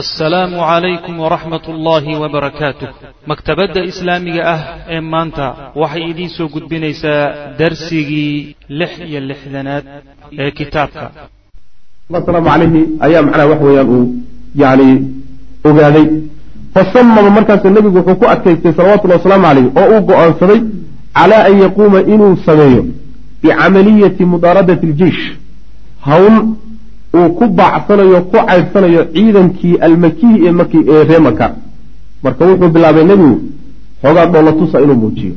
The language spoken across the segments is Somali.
assalaamu calaykum waraxmat ullaahi wabarakaatuh maktabadda islaamiga ah ee maanta waxay idiin soo gudbinaysaa darsigii lix iyo lixdanaad ee kitaabka. Asalaamu calayhi ayaa macnaha wax weeyaan uu yani ogaaday. Fasamama markaasa nebigu wuxuu ku adkaystay salawatullahi wasalaamu calayh oo uu go'aansaday calaa an yaquuma inuu sameeyo bicamaliyati mudaaradati aljeish hawl uu ku baacsanayo ku caydhsanayo ciidankii almakihi ee ree maka marka wuxuu bilaabay nebigu xoogaa dhoolatusa inuu muujiyo.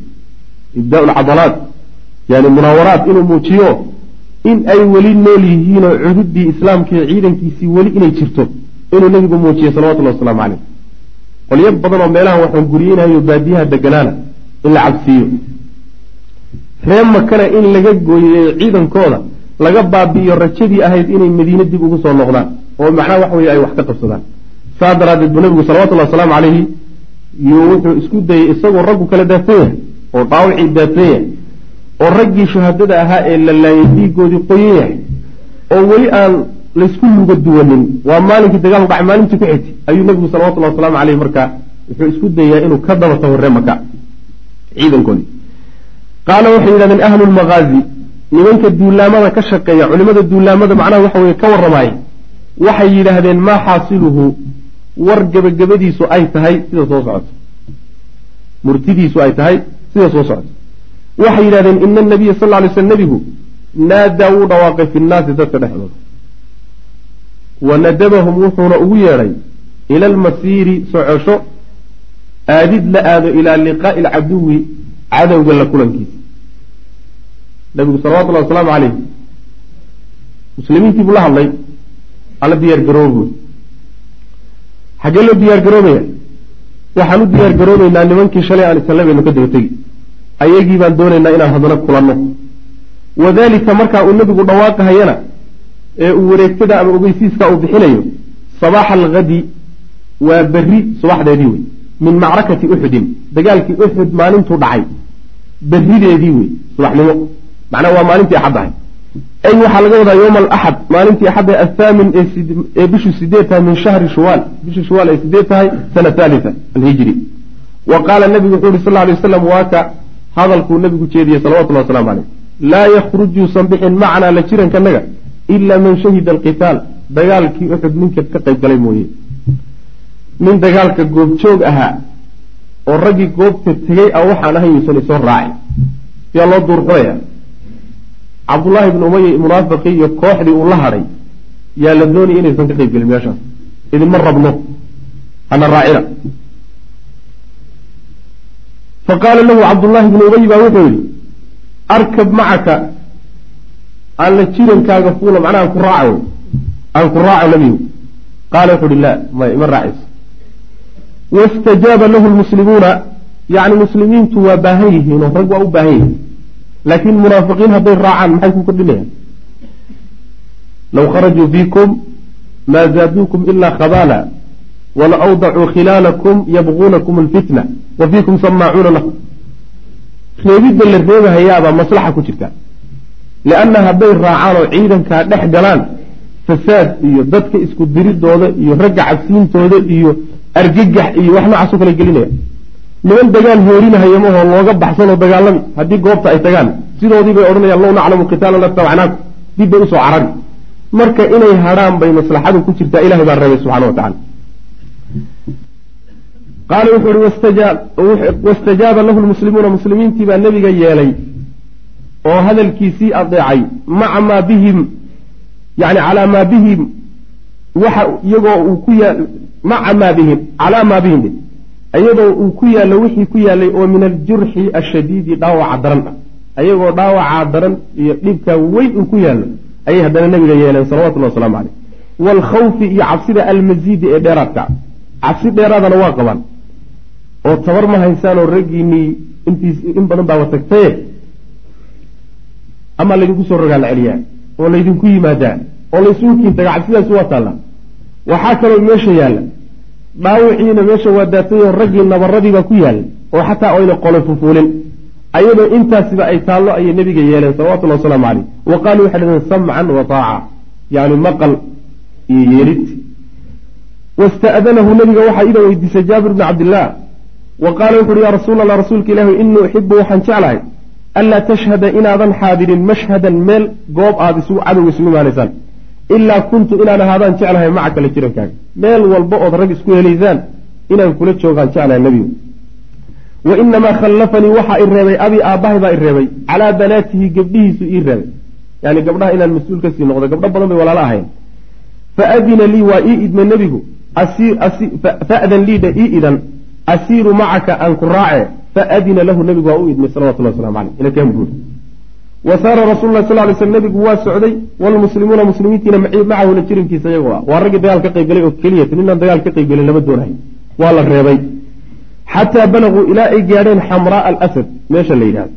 Ibdaa lcadalaat yani munaawaraat inuu muujiyo in ay weli nool yihiinoo cududii islaamka ciidankiisii weli inay jirto inuu nebigu muujiyo salawatullahi wasalaamu caleyh qolyo badan oo meelaha waxaan guriyeynayo baadiyaha deganaana in la cabsiiyo. Ree makana in laga gooyeyo ciidankooda laga baabi'iyo rajadii ahayd inay madiine dib ugu soo noqdaan oo macnaha waxa weye ay wax ka qabsadaan. Saa daraaddeed buu nebigu salawatullahi wasalaamu calayhi yuu wuxuu isku dayey isagoo raggu kala daatan yahay oo dhaawacii daatan yahay oo raggii shuhadada ahaa ee la laayay dhiigoodii qoyan yahay oo weli aan laysku luga duwanin. Waa maalinkii dagaalku dhacay maalintii ku xigtay. Ayuu nebigu salawatullahi wasalaamu caleyhi markaa wuxuu isku dayaa inuu ka daba tahorre maka ciidankoodii qaala waxay yidhahdeen ahlu lmaqaazi nimanka duulaamada ka shaqeeya culimada duulaamada macnaha waxa weye ka warramaaya waxay yidhaahdeen maa xaasiluhu war gebagabadiisu ay tahay sida soo socoto murtidiisu ay tahay sida soo socoto waxay yidhahdeen ina anabiya sal lla lay sl nebigu naadaa wuu dhawaaqay fi nnaasi dadka dhexdooda. Wa nadabahum wuxuuna ugu yeedhay ila almasiiri socosho aadid la aado ilaa liqaa'i alcaduwi cadowga la kulankiisa nabigu salawatullahi wasalaamu caleyh muslimiintii buu la hadlay. Alla diyaar garooba buui xaggee loo diyaar garoobaya waxaan u diyaar garoobeynaa nimankii shalay aan isanle baynu ka daba tegi ayagii baan doonaynaa inaan haddana kulanno. Wadalika markaa uu nebigu dhawaaqahayana ee uu wareegtada ama ogeysiiska uu bixinayo sabaaxa alhadi waa berri subaxdeedii wey. Min macrakati uxudin dagaalkii uxud maalintuu dhacay. Berrideedii wey. Subaxnimo macnaha waa maalintii axad ahay ay waxaa laga wadaa yowma alaxad maalintii axad ee athaamin ee bishu sideed tahay min shahri shuwaal. Bisha shuwaal ay sideed tahay sana thalitha alhijri. Wa qaala nebigu wuxuu yihi sal lla wasalam waa ka hadalkuu nebigu jeediyey salawatullahi waslamu caleyh laa yakhrujuusan bixin macanaa la jirankanaga ilaa man shahida alqitaal. Dagaalkii uxud ninka ka qayb galay mooye. Nin dagaalka goobjoog ahaa oo raggii goobta tegey a waxaan ahay yuusan isoo raacin yaa loo duurxulaya cabdullaahi ibnu umaya munaafiqii iyo kooxdii uu la hadhay yaa la doonaya inaysan ka qayb gelin meeshaas idinma rabno? Hana raacina faqaala lahu cabdullaahi ibnu ubay baa wuxuu yihi arkab macaka aan la jirankaaga fuula macnaha aan ku raaco aan ku raaco nebigu qaala wuxu uhi laa may ima raacayso. Wastajaaba lahu lmuslimuuna yacni muslimiintu waa baahan yihiin oo rag waa u baahan yihiin laakiin munaafiqiin hadday raacaan maxay ku kordhinayaan low kharajuu fiikum maa zaaduukum ilaa khabaala wala awdacuu khilaalakum yabquunakum alfitna wa fiikum samaacuuna lahu reebidda la reebahayaabaa maslaxa ku jirta. Lianna hadday raacaan oo ciidankaa dhex galaan fasaad iyo dadka isku diridooda iyo ragga cabsiintooda iyo argagax iyo wax noocaasoo kale gelinaya niman dagaal hoorinahaya mahoo looga baxsanoo dagaalami haddii goobta ay tagaan sidoodii bay odhanayaan low naclamu qitaalan latabacnaakum dib bay u soo carari marka inay hadhaan bay maslaxadu ku jirtaa ilahay baa reebay subxana wa tacala qaala wuxuu ihi wastajaaba lahu lmuslimuuna muslimiintii baa nebiga yeelay oo hadalkiisii adeecay maca maa bihim yani calaa maa bihim waxa iyagoo uu ku maca maa bihim calaa maa bihim iyadoo uu ku yaallo wixii ku yaallay oo min aljurxi ashadiidi dhaawaca daran. Ah ayagoo dhaawacaa daran iyo dhibkaa weyn uu ku yaallo ayay haddana nebiga yeeleen salawatullahi waslamu caleyh waalkhawfi iyo cabsida almasiidi ee dheeraadka cabsi dheeraadana waa qabaan. Oo tabar ma haysaanoo raggiinii intiis in badan baaba tagtaye amaa laydinku soo rogaa la celiyaa oo laydinku yimaadaa oo laysugu kiintaga cabsidaasi waa taallaa. Waxaa kaloo meesha yaalla dhaawiciina meesha waa daatayoo raggii nabaradiibaa ku yaalla oo xataa oyna qole fufuulin. Ayadoo intaasiba ay taallo ayay nebiga yeeleen salawatullahi wasalaamu caleyh wa qaaluu waxay dhaheen samcan wa taaca. Yani maqal iyo yeelid. Wasta'danahu nabiga waxaa idan weydiisay jaabir bni cabdillaah wa qaala wuxu uhi yaa rasuul allah rasuulka ilaahi inii uxibu waxaan jeclahay anlaa tashhada inaadan xaadirin mashhadan meel goob aad isugu cadowga isugu imaanaysaan ilaa kuntu inaan ahaadaan jeclahay maca kale jirankaaga meel walba ood rag isku helaysaan inaan kula joogaan jeclahay nebigu. Wa inamaa khallafanii waxaa i reebay abi aabbahay baa i reebay calaa banaatihi gabdhihiisu ii reebay. Yani gabdhaha inaan mas'uul ka sii noqdo gabdho badan bay walaalo ahayn. Faadina lii waa ii idmay nebigu fadan liidha ii idan asiiru macaka aan ku raace faadina lahu nebigu waa u idmay salawatullah waslamu caleyh ina kaan buuri wa saara rasul lah sal lay sl nebigu waa socday wlmuslimuuna muslimiintiina macahuna jirinkiisa iyagoo ah waa. Raggii dagaal ka qaybgalay oo keliyat ninaan dagaal ka qaybgelin lama doonahay. Waa la reebay. Xataa balaguu ilaa ay gaadheen xamraa alasad meesha la yidhahdo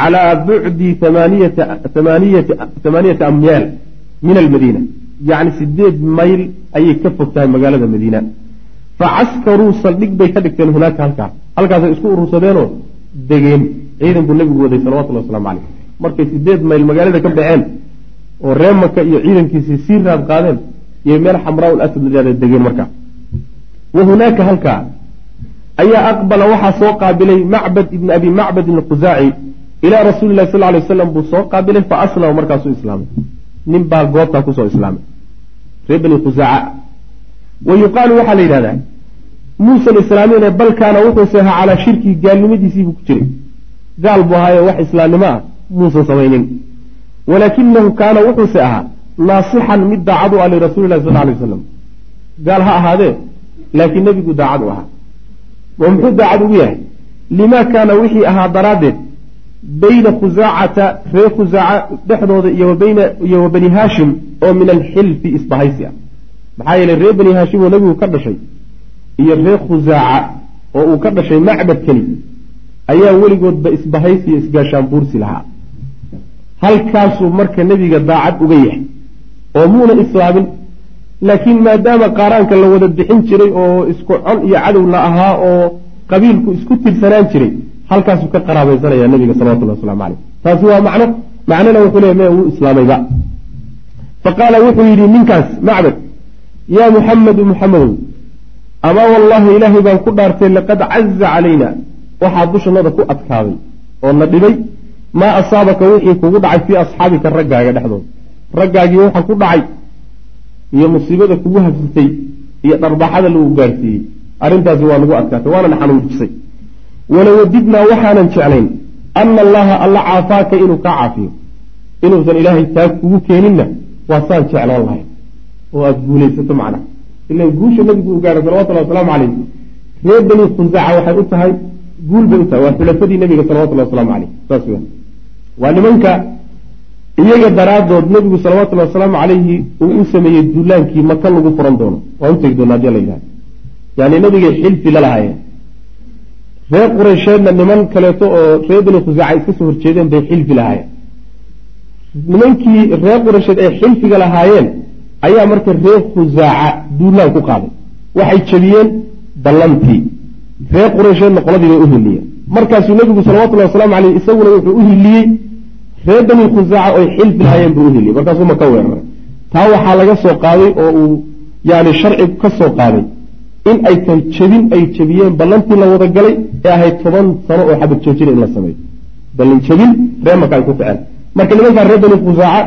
calaa bucdi amaaniyata amyaal min almadiina. Yacni sideed mayl ayay ka fog tahay magaalada madiina. Facaskaruu saldhig bay ka dhigteen hunaaka halkaa. Halkaasay isku urursadeenoo degeen. Ciidanku nebigu waday salawatullahi waslamu caleyh markay sideed mayl magaalada ka baxeen oo ree maka iyo ciidankiisii sii raad qaadeen iyo meel xamraa lasad layihahda degeen markaa wa hunaaka halkaa ayaa aqbala waxaa soo qaabilay macbad ibni abi macbadin alkhusaaci ilaa rasuuli lahi sal lay waslam buu soo qaabilay fa aslama markaasuu islaamay. Nin baa goobtaa ku soo islaamay ree bani khusaaca wa yuqaalu waxaa la yidhahdaa muusan islaamine bal kaana wuxuuse ahaa calaa shirkii gaalnimadiisiibuu ku jiray. Gaal buu ahaayo wax islaamnimo ah muusan samaynin. Walaakinahu kaana wuxuuse ahaa naasixan mid daacad u ah lirasuuli lahi sal lay wasalam gaal ha ahaadee laakiin nebigu daacad u ahaa. Oo muxuu daacad ugu yahay? Lima kaana wixii ahaa daraaddeed bayna khusaacata ree khusaaca dhexdooda iyo wa bani haashim oo min alxilfi isbahaysi ah. Maxaa yeeley ree bani haashim oo nebigu ka dhashay iyo ree khusaaca oo uu ka dhashay macbadkani ayaa weligoodba isbahaysiyo isgaashaan buursi lahaa halkaasuu marka nebiga daacad uga yahay oo muuna islaamin laakiin maadaama qaaraanka la wada bixin jiray oo isku con iyo cadow la ahaa oo qabiilku isku tirsanaan jiray halkaasuu ka qaraabaysanaya nebiga salawatullah waslamu caleyh taasi waa macno macnona wuxuu leeya me wuu islaamayba. Fa qaala wuxuu yidhi ninkaas macbad yaa muxamedu muxamedow amaa wallahi ilaahay baan ku dhaartay laqad caza calayna waxaa dushanada ku adkaaday oo na dhibay maa asaabaka wixii kugu dhacay fii asxaabika raggaaga dhexdooda raggaagii waxa ku dhacay iyo musiibada kugu habsatay iyo dharbaxada lagu gaarsiiyey arrintaasi waa nagu adkaatay waana xanuujisay walawadidnaa waxaanan jeclayn ana allaha alla caafaaka inuu kaa caafiyo inuusan ilaahay taa kugu keeninna waa saan jeclaan lahay oo aada guulaysato macnaha ilan guusha nabigu uu gaaray salawatullahi wasalaamu calayh reer bani khusaaca waxay u tahay guul bay u tahay waa xulafadii nabiga salawatullahi wasalaamu caleyh saas weya waa nimanka iyaga daraaddood nebigu salawatullahi wasalaamu calayhi uu u sameeyey duulaankii maka lagu furan doono. Waa u tegi doona haddii la yidhahdo yani nabigay xilfi la lahaayeen. Reer qureysheedna niman kaleeto oo reer bani khusaaca iska soo horjeedeen bay xilfi lahaayeen. Nimankii reer qureysheed ay xilfiga lahaayeen ayaa marka reer khusaaca duulaan ku qaaday. Waxay jebiyeen ballantii. Reer qureysheedna qoladii bay u hiliyeen markaasuu nebigu salawatullahi wasalaamu caleyh isaguna wuxuu u hiliyey reer bani khusaaca oy xilfi lahaayeen buu u hiliyey markaasuu maka weeraray taa waxaa laga soo qaaday oo uu yani sharcigu ka soo qaaday in ay tahay jebin ay jebiyeen ballantii la wada galay ee ahayd toban sano oo xabad joojina in la sameeyo. Ballan jebin reer maka ay ku ficeen marka nimankaa reer bani khusaaca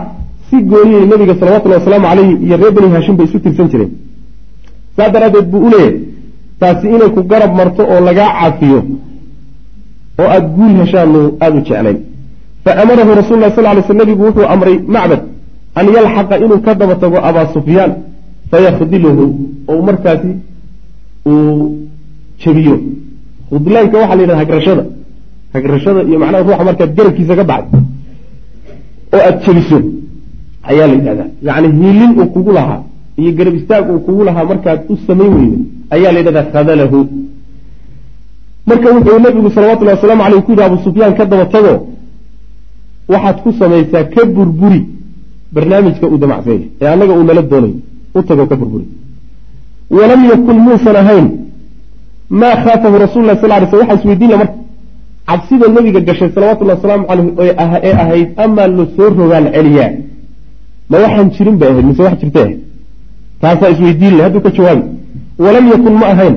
si gooniyay nabiga salawatullahi wasalaamu caleyhi iyo reer bani haashim bay isu tirsan jireen. Saa daraaddeed buu u leeyahay taasi inay ku garab marto oo lagaa caafiyo oo aada guul heshaanu aada u jeclayn fa amarahu rasul lah sal lay sl nabigu wuxuu amray macbad an yalxaqa inuu ka daba tago abaa sufyaan fayakhdiluhu oo markaasi uu jebiyo khudlaanka waxaa la yidhahda hagrashada hagrashada iyo macnaha ruuxa markaad garabkiisa ka baxdo oo aada jebiso ayaa la yidhahdaa yacni hiilin uu kugu lahaa iyo garab istaag uu kugu lahaa markaad u samayn weydo ayaa la yidhahdaa khadalahu marka wuxuu nabigu salawatullahi wasalaamu caleyh ku yidhi abu sufyaan ka daba tago waxaad ku samaysaa ka burburi barnaamijka uu damacsanya ee annaga uu nala doonayo u tagoo ka burburi. Walam yakun muusan ahayn maa khaafahu rasul sal ly sl waxa isweydiinla marka cabsida nabiga gashay salawatullahi wasalaamu caleyh ee ahayd amaa la soo rogaal celiyaa? Ma waxaan jirin bay ahayd mise wax jirtay ahayd? Taasaa isweydiin le hadduu ka jawaabi walam yakun ma ahayn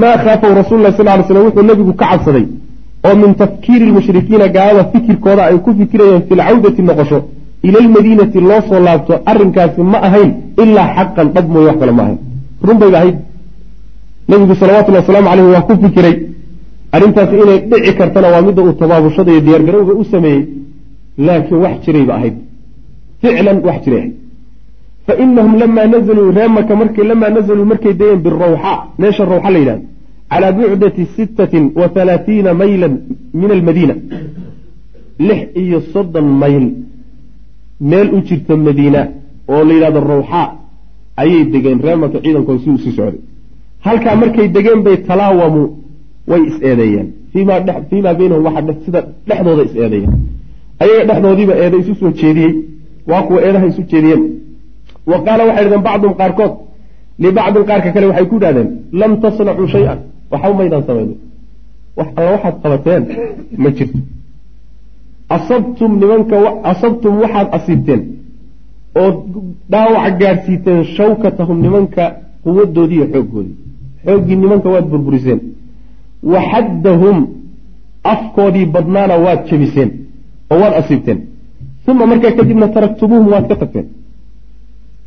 maa khaafahu rasul lah sal ly slam wuxuu nebigu ka cabsaday oo min tafkiiri lmushrikiina gaalada fikirkooda ay ku fikirayeen fi lcawdati noqosho ila almadiinati loo soo laabto arrinkaasi ma ahayn ilaa xaqan dhab mooye wax kale ma ahayn. Run bayba ahayd nebigu salawatullhi wasalaamu caleyh waa ku fikiray. Arrintaasi inay dhici kartana waa midda uu tabaabushada iyo diyaargarowga u sameeyey laakiin wax jirayba ahayd. Ficlan wax jiray ahayd. Fa inahum lamaa nazaluu ree maka markay lamaa nazaluu markay dayeen birawxa meesha rawxa la yidhahdo calaa bucdati sittatin wa halaatiina maylan min almadiina lix iyo soddon mayl meel u jirta madiina oo la yidhahdo rawxa ayay degeen ree maka ciidankooda si uu sii socday halkaa markay degeen bay talaawamu way is-eedeeyeen fiimaa fiimaa baynahum waxa sida dhexdooda is-eedeeyeen ayaga dhexdoodiiba eeda isu soo jeediyey waa kuwa eedaha isu jeediyeen wa qaala waxay dhahdeen bacdum qaarkood libacdin qaarka kale waxay ku idhahdeen lam tasnacuu shay-an waxba maydaan samaynin. Wax alla waxaad qabateen ma jirto asabtum nimanka asabtum waxaad asiibteen. Oo dhaawac gaadhsiiteen shawkatahum nimanka quwadoodii iyo xooggoodii. Xooggii nimanka waad burburiseen. Wa xaddahum afkoodii badnaana waad jebiseen oo waad asiibteen. Uma markaa kadibna taraktumuuhum waad ka tagteen.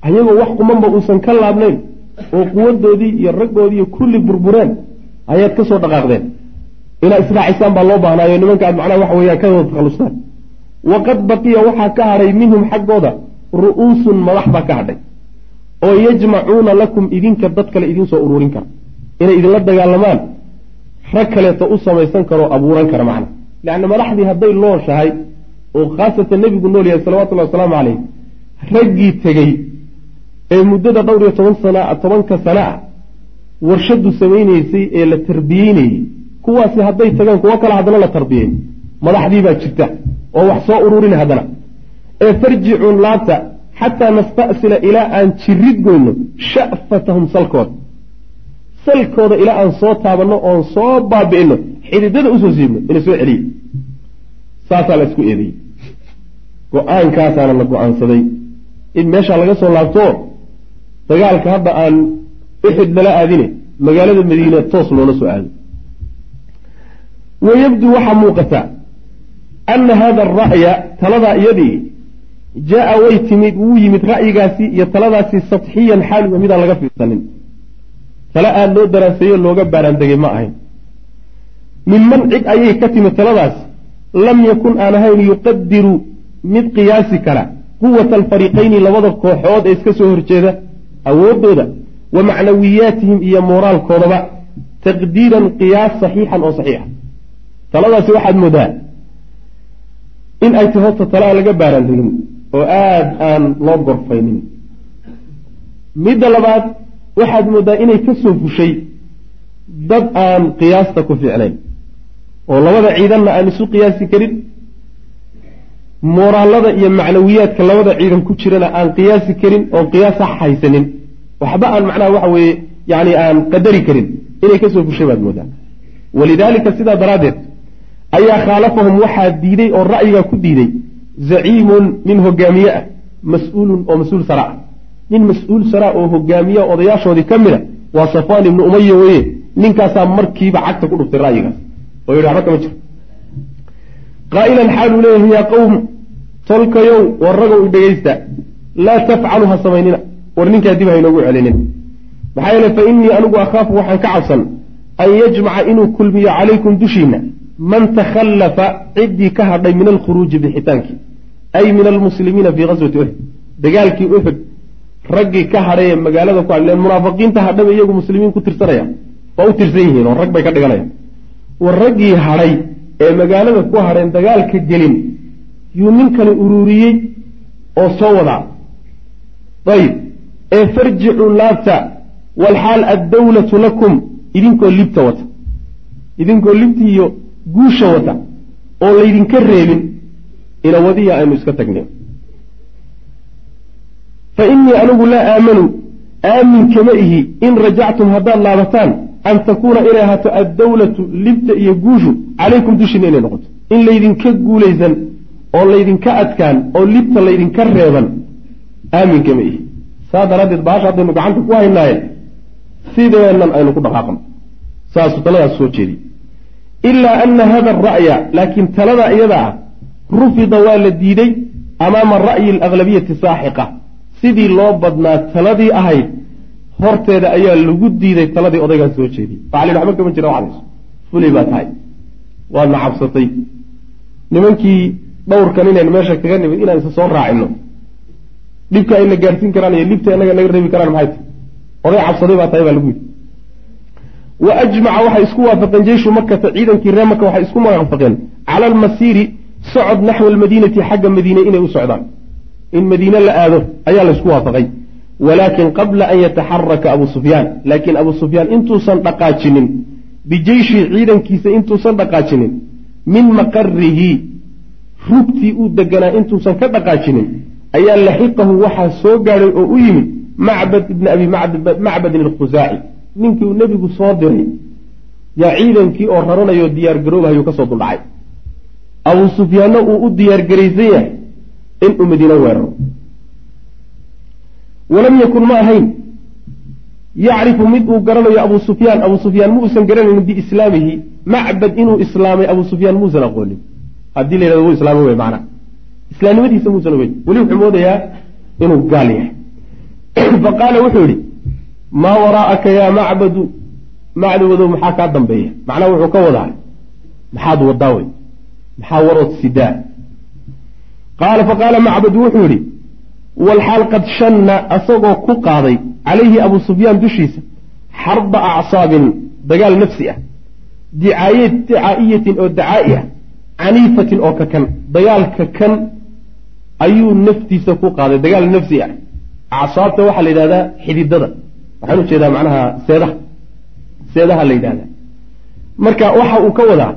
Ayagoo wax qumanba uusan ka laabnayn oo quwadoodii iyo raggoodiiyo kulli burbureen ayaad ka soo dhaqaaqdeen. Inaad israacisaan baa loo baahnaayo nimanka aad macnaha waxa weeyaan ka wada takhalustaan. Waqad baqiya waxaa ka hadhay minhum xaggooda ru'uusun madax baa ka hadhay. Oo yajmacuuna lakum idinka dad kale idiin soo ururin kara. Inay idinla dagaalamaan rag kaleeto u samaysan karoo abuuran kara macna. Leanna madaxdii hadday looshahay oo khaasatan nebigu nool yahay salawatullahi wasalaamu caleyh raggii tegey ee muddada dhowr iyo toban sana tobanka sana ah warshadu samaynaysay ee la tarbiyeynayey kuwaasi hadday tagaan kuwo kale haddana la tarbiyey. Madaxdii baa jirta oo wax soo ururin haddana. Ee farjicuun laabta xataa nasta'sila ilaa aan jirid goyno sha'fatahum salkooda salkooda ilaa aan soo taabanno oon soo baabi'ino xididada u soo siibno ina soo celiye saasaa la isku eedeeyey. Go'aankaasaana la go'aansaday. In meeshaa laga soo laabto dagaalka hadda aan uxud lala aadine magaalada madiina toos loola soo aado wayabduu waxaa muuqata ana hada ara'ya taladaa iyadii jaa way timid wuu yimid ra'yigaasi iyo taladaasi sadxiyan xaaluga midaan laga fiirsanin. Tale aada loo daraaseeyo looga baaraandegay ma ahayn. Minman cid ayay ka timid taladaas lam yakun aan ahayn yuqadiru mid qiyaasi kara quwata alfariiqayni labada kooxood ee iska soo horjeeda awooddooda wa macnawiyaatihim iyo mooraalkoodaba taqdiiran qiyaas saxiixan oo saxiixa. Taladaasi waxaad moodaa in ay tahay horta tale aan laga baaraandegin oo aada aan loo gorfaynin. Midda labaad waxaad moodaa inay ka soo fushay dad aan qiyaasta ku fiicnayn. Oo labada ciidanna aan isu qiyaasi karin mooraalada iyo macnawiyaadka labada ciidan ku jirana aan qiyaasi karin oon qiyaas haysanin waxba aan macnaha waxa weeye yani aan qadari karin inay ka soo fushay baad moodaa. Walidaalika sidaa daraaddeed ayaa khaalafahum waxaa diiday oo ra'yigaa ku diiday zaciimun nin hogaamiye ah mas'uulun oo mas'uul sara ah. Nin mas'uul sara oo hogaamiya odayaashoodii ka mid a waa safwaan ibnu umaya weye ninkaasaa markiiba cagta ku dhuftay ra'yigaas. Oo yidhi waxba kama jiro. Qaa'ilan xaaluu leeyahay yaa qowm tolkayow war ragow dhegaysta laa tafcalu ha samaynina war ninkaa dib haynoogu celinin. Maxaa yeele fa innii anigu akhaafu waxaan ka cabsan an yajmaca inuu kulmiyo calaykum dushiina man takhallafa ciddii ka hadhay min alkhuruuji bixitaankii ay min almuslimiina fii qaswati uxud dagaalkii uxud raggii ka hadhay ee magaalada ku hadleen munaafiqiinta hadhaba iyagu muslimiin ku tirsanaya waa u tirsan yihiin oo rag bay ka dhiganayaan. War raggii hadhay ee magaalada ku hadheen dagaalka gelin yuu ninkani ururiyey oo soo wadaa. Ayib ee farjicuu laabta walxaal addawlatu lakum idinkoo libta wata. Idinkoo libti iyo guusha wata oo laydinka reebin ilawadiya aynu iska tagnay. Fa innii anigu laa aamanu aamin kama ihi in rajactum haddaad laabataan an takuuna inay ahaato addawlatu libta iyo guushu calaykum dushiina inay noqoto. In laydinka guulaysan oo laydinka adkaan oo libta laydinka reeban aamin kama ihi saa daraaddeed baasha haddaynu gacanta ku haynaaye sideennan aynu ku dhaqaaqno saasuu taladaas soo jeediyey ilaa ana hada ara'ya laakiin talada iyada ah rufida waa la diiday amaama ra'yi alaglabiyati saaxiqa. Sidii loo badnaa taladii ahayd horteeda ayaa lagu diiday taladii odaygaas soo jeediyey waxa la waxba kama jira waxdays fulay baa tahay. Waadna cabsatay nimankii dhowrkan inaynu meesha kaga nimid inaan isa soo raacino dhibka ayna gaarsiin karaan iyo dhibta inaga naga reebi karaan maxay tahy oday cabsaday baa tahay baa lagu yidhi. Wa ajmaca waxay isku waafaqeen jeyshu makata ciidankii ree maka waxay isku waafaqeen cala almasiiri socod naxwa almadiinati xagga madiine inay u socdaan. In madiine la aado ayaa laysku waafaqay. Walaakin qabla an yataxaraka abu sufyaan laakiin abu sufyaan intuusan dhaqaajinin bijeyshi ciidankiisa intuusan dhaqaajinin min maqarihi rugtii uu deganaa intuusan ka dhaqaajinin ayaa laxiqahu waxaa soo gaadhay oo u yimid macbad ibni abi macbadin alkhusaaci ninkii uu nebigu soo diray yaa ciidankii oo raranayo diyaar garoobahayu ka soo duldhacay. Abuu sufyaanna uu u diyaar garaysan yahay inuu madiino weeraro. Walam yakun ma ahayn yacrifu mid uu garanayo abuu sufyaan abuu sufyaan ma uusan garanaynin biislaamihi macbad inuu islaamay abuu sufyaan muusan aqoonin. Haddii la yhahdo wuu islaamay wey macnaa islaamnimadiisa muusan ogeyn weli wuxuu moodayaa inuu gaal yahay. Faqaala wuxuu yihi maa waraa'aka yaa macbadu? Macduwadow maxaa kaa dambeeya? Macnaha wuxuu ka wadaa maxaad wadaa wey? Maxaa warood sidaa? Qaala faqaala macbadu wuxuu yihi walxaal qad shanna asagoo ku qaaday calayhi abuu sufyaan dushiisa xarba acsaabin dagaal nafsi ah dicaayad dicaa'iyatin oo dacaa'i ah caniifatin oo ka kan dagaalka kan ayuu naftiisa ku qaaday dagaal nafsi ah. Acsaabta waxaa la yidhahdaa xididada. Waxaan u jeedaa macnaha seedaha. Seedaha la yidhahdaa marka waxa uu ka wadaa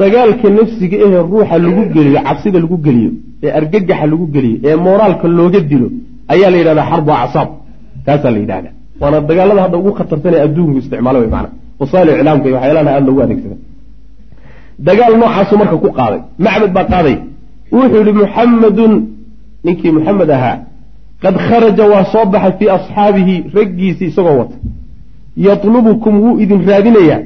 dagaalka nafsiga ahee ruuxa lagu geliyo cabsida lagu geliyo ee argagaxa lagu geliyo ee mooraalka looga dilo ayaa la yidhahdaa xarbu acsaab. Taasaa la yidhahdaa waana dagaalada hadda ugu khatarsan ee adduunku isticmaalo wey maana wasail iclaamka iyo waxyaalaha aada loogu adeegsada dagaal noocaasu marka ku qaaday. Macbad baa qaaday wuxuu yihi muxamadun ninkii muxamed ahaa qad kharaja waa soo baxay fii asxaabihi raggiisii isagoo wata. Yatlubukum wuu idin raadinayaa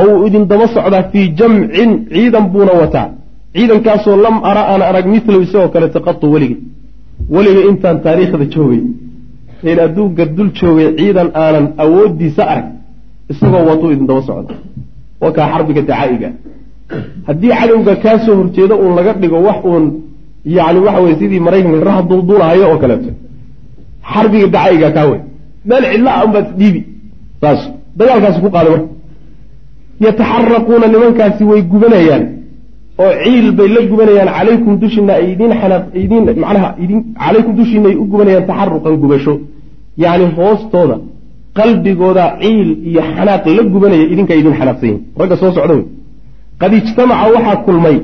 oo wuu idin daba socdaa fii jamcin ciidan buuna wataa. Ciidankaasoo lam ara aan arag milow isagoo kaleta qatu weligay weliga intaan taariikhda joogay in adduunka dul joogay ciidan aanan awoodiisa arag isagoo watuu idin daba socda. Wakaa xarbiga dacaa'iga haddii cadowga kaa soo horjeedo uun laga dhigo wax uun yani waxa weye sidii maraykanka raha dulduulahayo oo kaleeto. Xarbiga dacaa'iga kaa wey meel cidla a unbaad dhiibi. Saas. Dagaalkaasi ku qaaday marka. Yataxaraquuna nimankaasi way gubanayaan. Oo ciil bay la gubanayaan. Calaykum dushiina ay idin idin macnaha idin calaykum dushiina ay u gubanayaan taxaruqan gubasho. Yacni hoostooda qalbigooda ciil iyo xanaaq la gubanaya idinka idin xanaaqsan ragga soo socda wey qad ijtamaca waxaa kulmay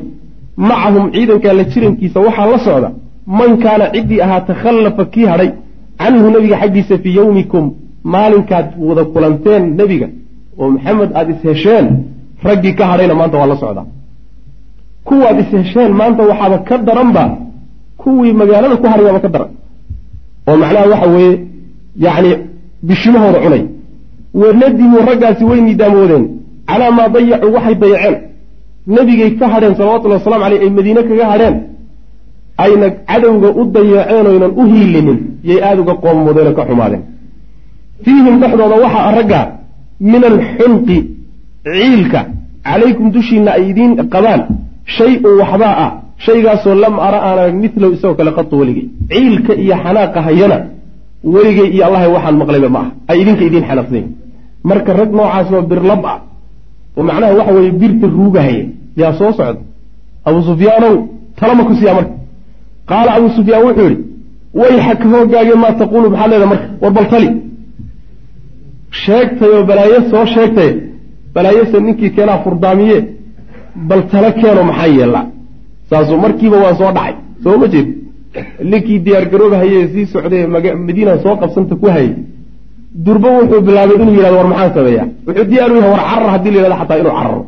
macahum ciidanka la jirankiisa waxaa la socda man kaana ciddii ahaa takhallafa kii hadhay canhu nebiga xaggiisa fii yowmikum maalinkaad wada kulanteen nebiga oo maxamed aada ishesheen raggii ka hadhayna maanta waa la socdaa kuwaad ishesheen maanta waxaaba ka daranba kuwii magaalada ku hadhay baaba ka daran. Oo macnaha waxa weeye yacni bishimahooda cunay. Wanadimuu raggaasi way nidaamoodeen calaa maa dayacuu waxay dayaceen nebigay ka hadheen salawatullahi waslamu aleyh ay madiine kaga hadheen ayna cadowga u dayaceen oynan u hiilinin yay aada uga qoommoodeen oo ka xumaadeen. Fiihim dhexdooda waxaa ragga min alxunqi ciilka calaykum dushiina ay idiin qabaan shay-un waxbaa ah shaygaasoo lam ara aan arag isagoo kale qatu weligay. Ciilka iyo xanaaqa hayana weligay iyo allahay waxaan maqlayba ma ah ay idinka idiin xanaaqsanyihin marka rag noocaas oo birlab ah oo macnaha waxa weeye birta ruugahaya yaa soo socda. Abuu sufyaanow talama ku siiyaa marka. Qaala abuu sufyaan wuxuu yihi wayxaka hoogaage maa taquulu maxaad leedaha marka? War bal tali. Sheegtay oo balaayo soo sheegtay balaayose ninkii keenaa furdaamiye bal tala keeno maxaa yeellaa saasuu markiiba waa soo dhacay soo ma jeed ninkii diyaargaroobahaye sii socday madiina soo qabsanta ku hayay. Durbo wuxuu bilaabay inuu yidhahdo war maxaan sameeyaa? Wuxuu diyaar u yahay war carar haddii la yidhahdo xataa inuu cararo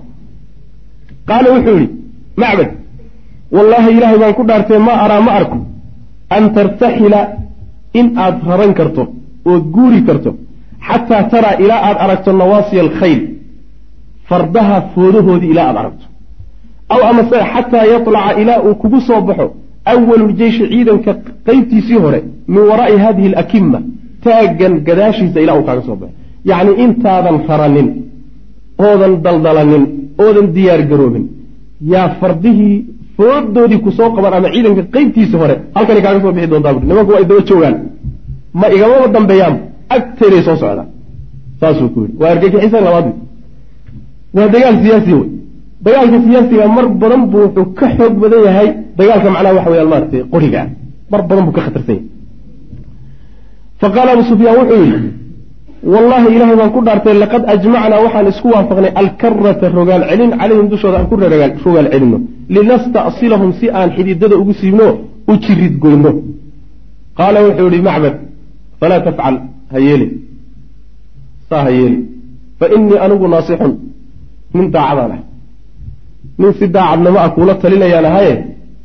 qaala wuxuu yidhi macbad wallaahi ilaahay baan ku dhaartay ma araa ma arko an tartaxila in aad raran karto ood guuri karto xataa taraa ilaa aada aragto nawaasiya alkhayl fardaha foodahoodii ilaa aada aragto. Aw amase xataa yatlaca ilaa uu kugu soo baxo awalu jeyshi ciidanka qeybtiisii hore min waraa'i hadihi alakima taaggan gadaashiisa ilaa uu kaaga soo baxo. Yacni intaadan raranin oodan daldalanin oodan diyaar garoobin. Yaa fardihii foodoodii ku soo qaban ama ciidanka qeybtiisa hore halkanay kaaga soo bixi doontaa bui nimanku waa daba joogaan. Ma igamaba dambeeyaan agteeday soo socdaan saasuu ku yidhi. Waa argagixisan labaad. Waa dagaal siyaasi wey. Dagaalka siyaasiga mar badan buu wuxuu ka xoog badan yahay. Dagaalka macnaha waxa weyaan maaragtay qoriga. Mar badan buu ka khatarsan yahay. Fa qaala abu sufyaan wuxuu yidhi wallahi ilaahay baan ku dhaartay laqad ajmacnaa waxaan isku waafaqnay alkarata rogaal celin calayhim dushooda aan ku rogaal celinno. Linasta'silahum si aan xididada ugu siibno u jirid goyno qaala wuxuu yihi macbad falaa tafcal ha yeelin saa ha yeelin fa innii anigu naasixun nin daacadaan ah. Nin si daacadnimo ah kuula talinayaan ahaye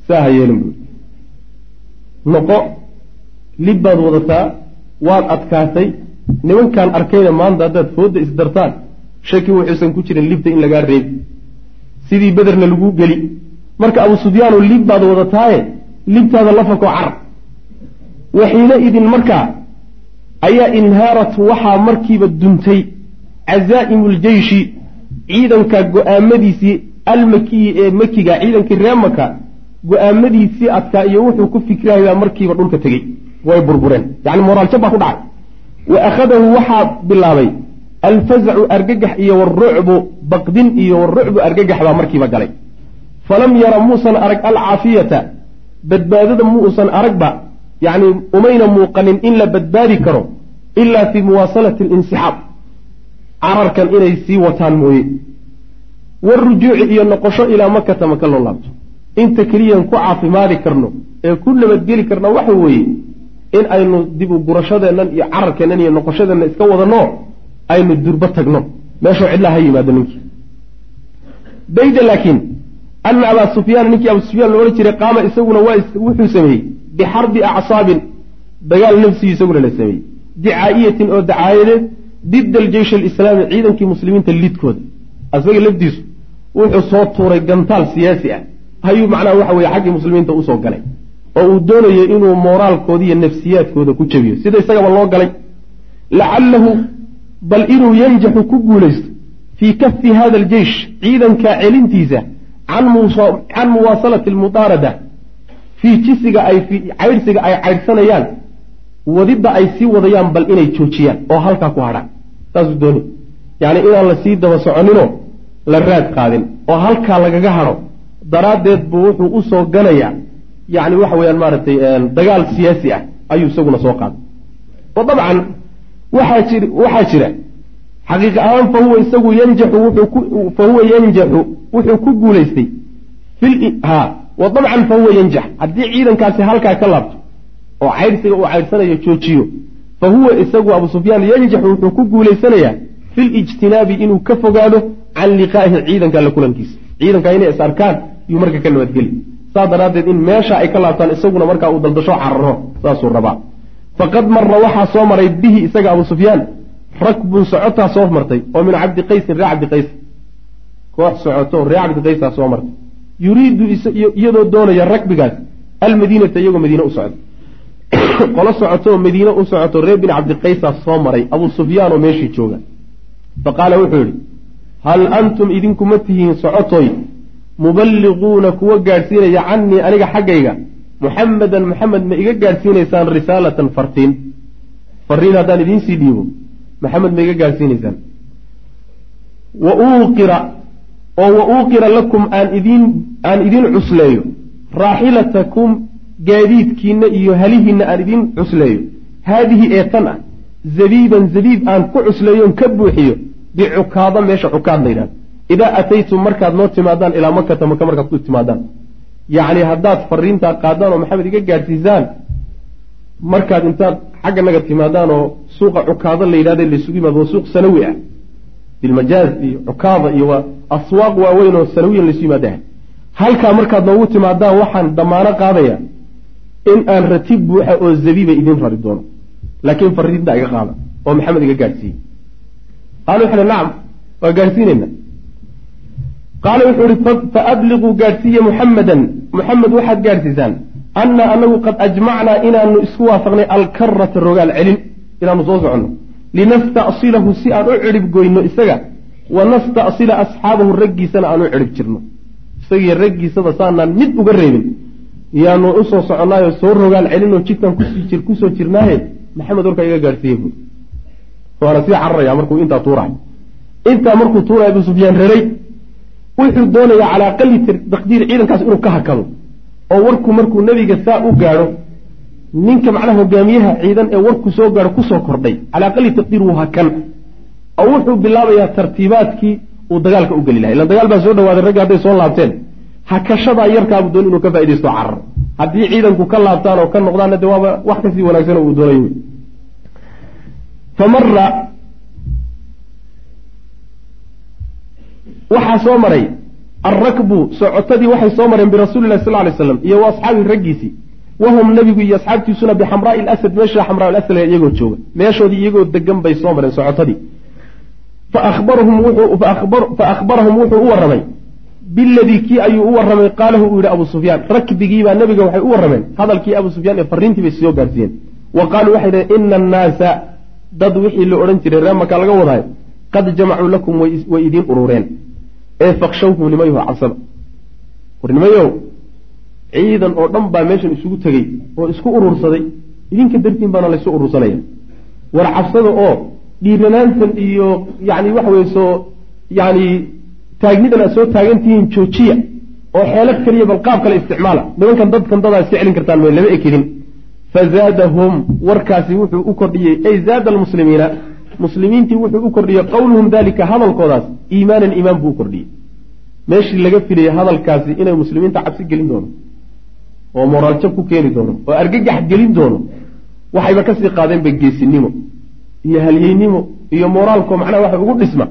saa ha yeelin buui noqo lib baad wadataa waad adkaatay nimankaan arkayna maanta haddaad foodda isdartaan shaki wuxuusan ku jirin libta in lagaa reebi sidii bederna laguu geli. Marka abu sufyaano lib baad wadataaye libtaada la fako carab waxiina idin markaa ayaa inhaarat waxaa markiiba duntay casaa'imu ljeyshi ciidanka go'aamadiisii almakiyi ee makiga ciidankii ree maka go'aamadiisii adkaa iyo wuxuu ku fikirayaa markiiba dhulka tegey. Way burbureen. Yani moraaljab baa ku dhacay wa akhadahu waxaa bilaabay alfazacu argagax iyo warucbu baqdin iyo warucbu argagax baa markiiba galay falam yara muusan arag alcaafiyata badbaadada muusan aragba yacni umayna muuqanin in la badbaadi karo ilaa fii muwaasalati alinsixaab cararkan inay sii wataan mooye warujuuci iyo noqosho ilaa makata maka loo laabto inta keliyan ku caafimaadi karno ee ku nabadgeli karna waxa weeye in aynu dib u gurashadeennan iyo cararkeennan iyo noqoshadeenna iska wadanno aynu durbo tagno. Meeshoo cidlaa ha yimaado ninkii. Bayda laakiin ana abaa sufyaan ninkii abu sufyaan la odhan jiray qaama isaguna wuxuu sameeyey. Bixarbi acsaabin dagaal nafsii isaguna la sameeyey. Dicaa'iyatin oo dacaayadeed dida aljeysh alislaami ciidankii muslimiinta lidkooda. Asaga lafdiisu wuxuu soo tuuray gantaal siyaasi ah. Ayuu macnaha waxa weye xaggii muslimiinta u soo galay oo uu doonayo inuu mooraalkooda iyo nafsiyaadkooda ku jabiyo sida isagaba loo galay lacalahu bal inuu yanjaxu ku guulaysto fii kafi hada aljeysh ciidanka celintiisa can muwaasalati almudaarada fii jisiga ay caydhsiga ay caydhsanayaan wadidda ay sii wadayaan bal inay joojiyaan oo halkaa ku hadhaan saasuu dooni yacni inaan la sii daba soconinoo la raad qaadin. Oo halkaa lagaga hadho daraaddeed buu wuxuu u soo ganayaa yacni waxa weeyaan maaragtay dagaal siyaasi ah ayuu isaguna soo qaaday. Wa dabcan waxaa jir waxaa jira xaqiiq ahaan fa huwa isagu yanjaxu wuxuu fa huwa yanjaxu wuxuu ku guulaystay ha wa dabcan fa huwa yanjax. Haddii ciidankaasi halkaa ka laabto oo caydhsiga uu caydhsanayo joojiyo fa huwa isagu abu sufyaan yanjaxu wuxuu ku guulaysanayaa fil ijtinaabi inuu ka fogaado can liqaa'ihi ciidanka alla kulankiisa. Ciidanka inay is arkaan yuu marka ka nabadgeli saas daraaddeed in meesha ay ka laabtaan isaguna markaa uu daldasho cararo saasuu rabaa. Faqad mara waxaa soo maray bihi isaga abu sufyaan rakbun socotaa soo martay oo min cabdi qaysin ree cabdi qays. Koox socoto ree cabdi qaysaa soo martay. Yuriidu iyadoo doonaya rakbigaas almadiinata iyagoo madiine u socda. Qolo socotooo madiine u socoto reer bin cabdiqaysaa soo maray abu sufyaanoo meeshii jooga. Fa qaala wuxuu yidhi hal antum idinkuma tihiin socotoy muballiquuna kuwa gaadhsiinaya canii aniga xaggayga. Muxamedan maxamed ma iga gaadhsiinaysaan risaalatan fartiin. Fariin haddaan idiinsii dhiibo maxamed ma iga gaadhsiinaysaan. Wa uuqira oo wa uuqira lakum aan idiin aan idiin cusleeyo. Raaxilatakum gaadiidkiinna iyo halihiinna aan idiin cusleeyo. Haadihi ee tan ah zabiiban zabiib aan ku cusleeyoon ka buuxiyo bicukaada meesha cukaad la yidhahdo idaa ataytum markaad noo timaadaan ilaa makata maka markaad ku timaadaan yacni haddaad fariintaa qaadaan oo maxamed iga gaadhsiisaan markaad intaad xagga naga timaadaan oo suuqa cukaado la yidhahda laysugu yimaado waa suuq sanawi ah bilmajaaz iyo cukaada iyo waa aswaaq waaweyn oo sanawiyan laysu yimaadaha halkaa markaad noogu timaadaan waxaan damaano qaadaya in aan ratib buuxa oo zabiiba idiin rari doono laakiin fariinta iga qaada oo maxamed iga gaadhsiiyey qaala wuxu uhi nacam waa gaadhsiinayna qaala wuxuu ihi faabliquu gaadhsiiya muxamadan muxamed waxaad gaadhsiisaan anna anagu qad ajmacnaa inaanu isku waafaqnay alkarata rogaal celin inaanu soo soconno linastasilahu si aan u cidhib goyno isaga wa nastasila asxaabahu raggiisana aan u cidhib jirno isagii raggiisaba saanaan mid uga reebin yaanu u soo soconaayo soo rogaal celinoo jidkaan ku soo jirnaaye maxamed warkaa iga gaadhsiiye buui waana sii cararaya markuu intaa tuuraay intaa markuu tuuraya abu sufyaan raray wuxuu doonayaa calaa aqali taqdiir ciidankaas inuu ka hakado. oo warku markuu nebiga saa u gaadho ninka macnaha hogaamiyaha ciidan ee warku soo gaadho ku soo kordhay. calaa aqali taqdiir wuu hakan. oo wuxuu bilaabayaa tartiibaadkii uu dagaalka u geli lahay ilan dagaal baa soo dhawaaday raggi hadday soo laabteen. hakashadaa yarkaabu doon inuu ka faa'idaysto carar haddii ciidanku ka laabtaan oo ka noqdaanna de waaba wax ka sii wanaagsan uu doonayo waxaa soo maray alrakbu socotadii waxay soo mareen birasuuli lahi sal lay slam iyo wa raggiisii. Wahum nebigu iyo asxaabtiisuna bixamraai lasad meesha xamraa lasad iyagoo jooga. Meeshoodii iyagoo degan bay soo mareen socotadii. Faahbarahum wuxuu u warramay. Biladii kii ayuu u warramay qaalahu uu yihi abu sufyaan rakbigiibaa nebiga waxay u warrameen. Hadalkii abu sufyaan ee fariintii bay soo gaarsiiyeen. Wa qaaluu waxay dhaheen ina annaasa dad wixii la odhan jiray ree maka laga wadaayo qad jamacuu lakum way idiin urureen ee fakshawhum nimayaho cabsada war nimayow ciidan oo dhan baa meeshan isugu tegey oo isku urursaday. Idinka dartiin baana laysu urursanaya. War cabsada oo dhiiranaantan iyo yani waxa weye soo yani taagnidan aad soo taagantihiin joojiya oo xeelad keliya bal qaab kale isticmaala. Nimankan dadkan dadaa iska celin kartaan may lama ekidin. Fazaadahum warkaasi wuxuu u kordhiyey ay zaada almuslimiina muslimiintii wuxuu u kordhiyey qowluhum dalika hadalkoodaas. Iimaanan iimaan buu u kordhiyey. Meeshii laga filayay hadalkaasi inay muslimiinta cabsi gelin doono oo moraaljab ku keeni doono oo argagax gelin doono waxayba ka sii qaadeenba geesinimo iyo halyeynimo iyo moraalko macnaha waxa ugu dhisma.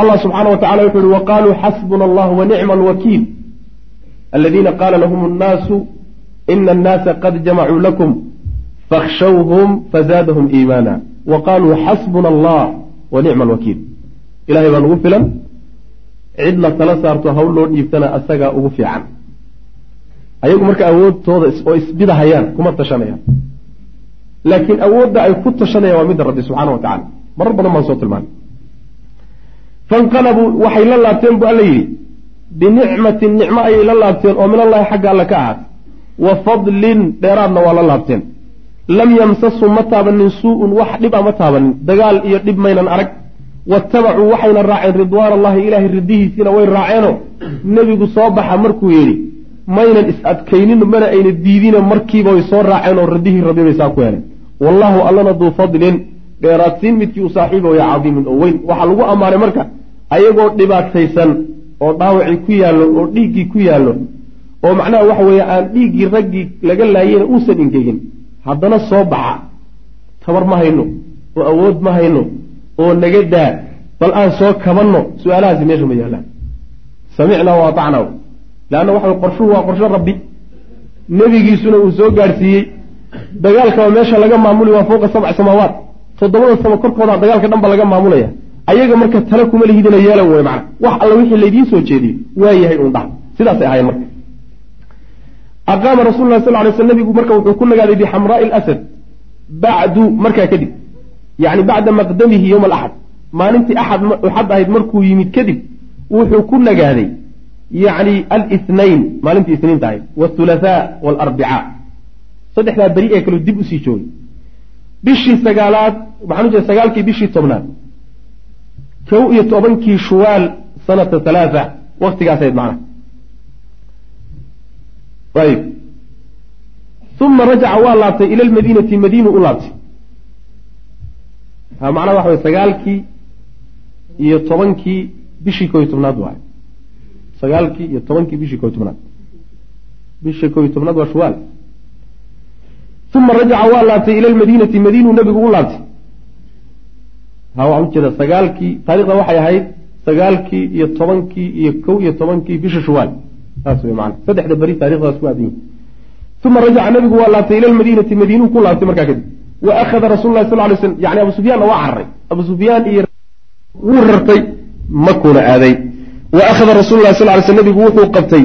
Allah subxaana wa tacala wuxu uhi waqaaluu xasbuna allah wa nicma alwakiil aladiina qaala lahum annaasu ina annaasa qad jamacuu lakum fakhshawhum fazaadahum iimaana wa qaaluu xasbuna allah wa nicma alwakiil ilahay baa nugu filan cid la tala saarto hawl loo dhiibtana asagaa ugu fiican ayagu marka awoodtooda oo isbidahayaan kuma tashanayaan laakiin awoodda ay ku tashanayaan waa midda rabbi subxana wa tacala marar badan baan soo tilmaanay fanqalabuu waxay la laabteen bu alla yidhi binicmatin nicmo ayay la laabteen oo min allahi xagga alle ka ahaat wa fadlin dheeraadna waa la laabteen lam yamsashum ma taabanin suu-un wax dhib a ma taabanin. Dagaal iyo dhib maynan arag. Waattabacuu waxayna raaceen ridwaan allahi ilaahay ridihiisiina way raaceenoo nebigu soo baxa markuu yidhi maynan is adkaynin mana ayna diidine markiiba way soo raaceen oo ridihii rabbi bay saa ku heleen wallahu allana duu fadlin. Dheeraadsiin midkii u saaxiiba waya cadiimin oo weyn. Waxaa lagu ammaanay marka ayagoo dhibaataysan oo dhaawacii ku yaallo oo dhiiggii ku yaallo. Oo macnaha waxa weeye aan dhiiggii raggii laga laayeyna uusan ingegin haddana soo baxa tabar ma hayno oo awood ma hayno oo naga daa bal aan soo kabanno su'aalahaasi meesha ma yaallaan. Samicnaa wa atacnaa leanna waxa qorshuhu waa qorsho rabbi. Nebigiisuna uu soo gaadhsiiyey. Dagaalkaba meesha laga maamuli waa fowqa sabc samaawaat. Toddobada samo korkooda dagaalka dhan ba laga maamulaya. Ayaga marka tale kuma lihidina yeelan wey macna. Wax alla wixii laydiin soo jeediyo waa yahay uun dhac. Sidaasay ahaayeen marka aqaama rasul lah sal lay sl nabigu marka wuxuu ku nagaaday bixamraai lasad bacdu markaa kadib. Yani bacda maqdamihi yowma alaxad maalintii axad axad ahayd markuu yimid kadib wuxuu ku nagaaday yani alithnayn maalintii isniinta ahayd wاthulahaa wاlarbicaa saddexdaa beri ee kaleu dib u sii joogay bishii sagaalaad waxaan u sagaalkii bishii tobnaad. Kow iyo tobankii shuwaal sanata halaaa waktigaas ahayd macnaha ayib uma rajaca waa laabtay ila lmadiinati madiinu u laabtay. Ha macnaha waxa way sagaalkii iyo tobankii bishii koo iyo tobnaad waay sagaalkii iyo tobankii bishii koo iyo tobnaad. Bishii koo iyo tobnaad waa shuwaal. Uma rajaca waa laabtay ila lmadiinati madiinuu nabigu u laabtay. Ha waxaan ujeeda sagaalkii taarikhda waxay ahayd sagaalkii iyo tobankii iyo kow iyo tobankii bisha shuwaal saddexda beri taarikhdaas ku aadin uma rajaca nabigu waa laabtay ila lmadiinati madiinuu ku laabtay markaa kadib. Wa akhada rasul lah sal lay slm yani abu sufyaanna waa cararay abu sufyaan iyo wuu rartay makuna aaday. Wa akhada rasul lah sal lay sl nabigu wuxuu qabtay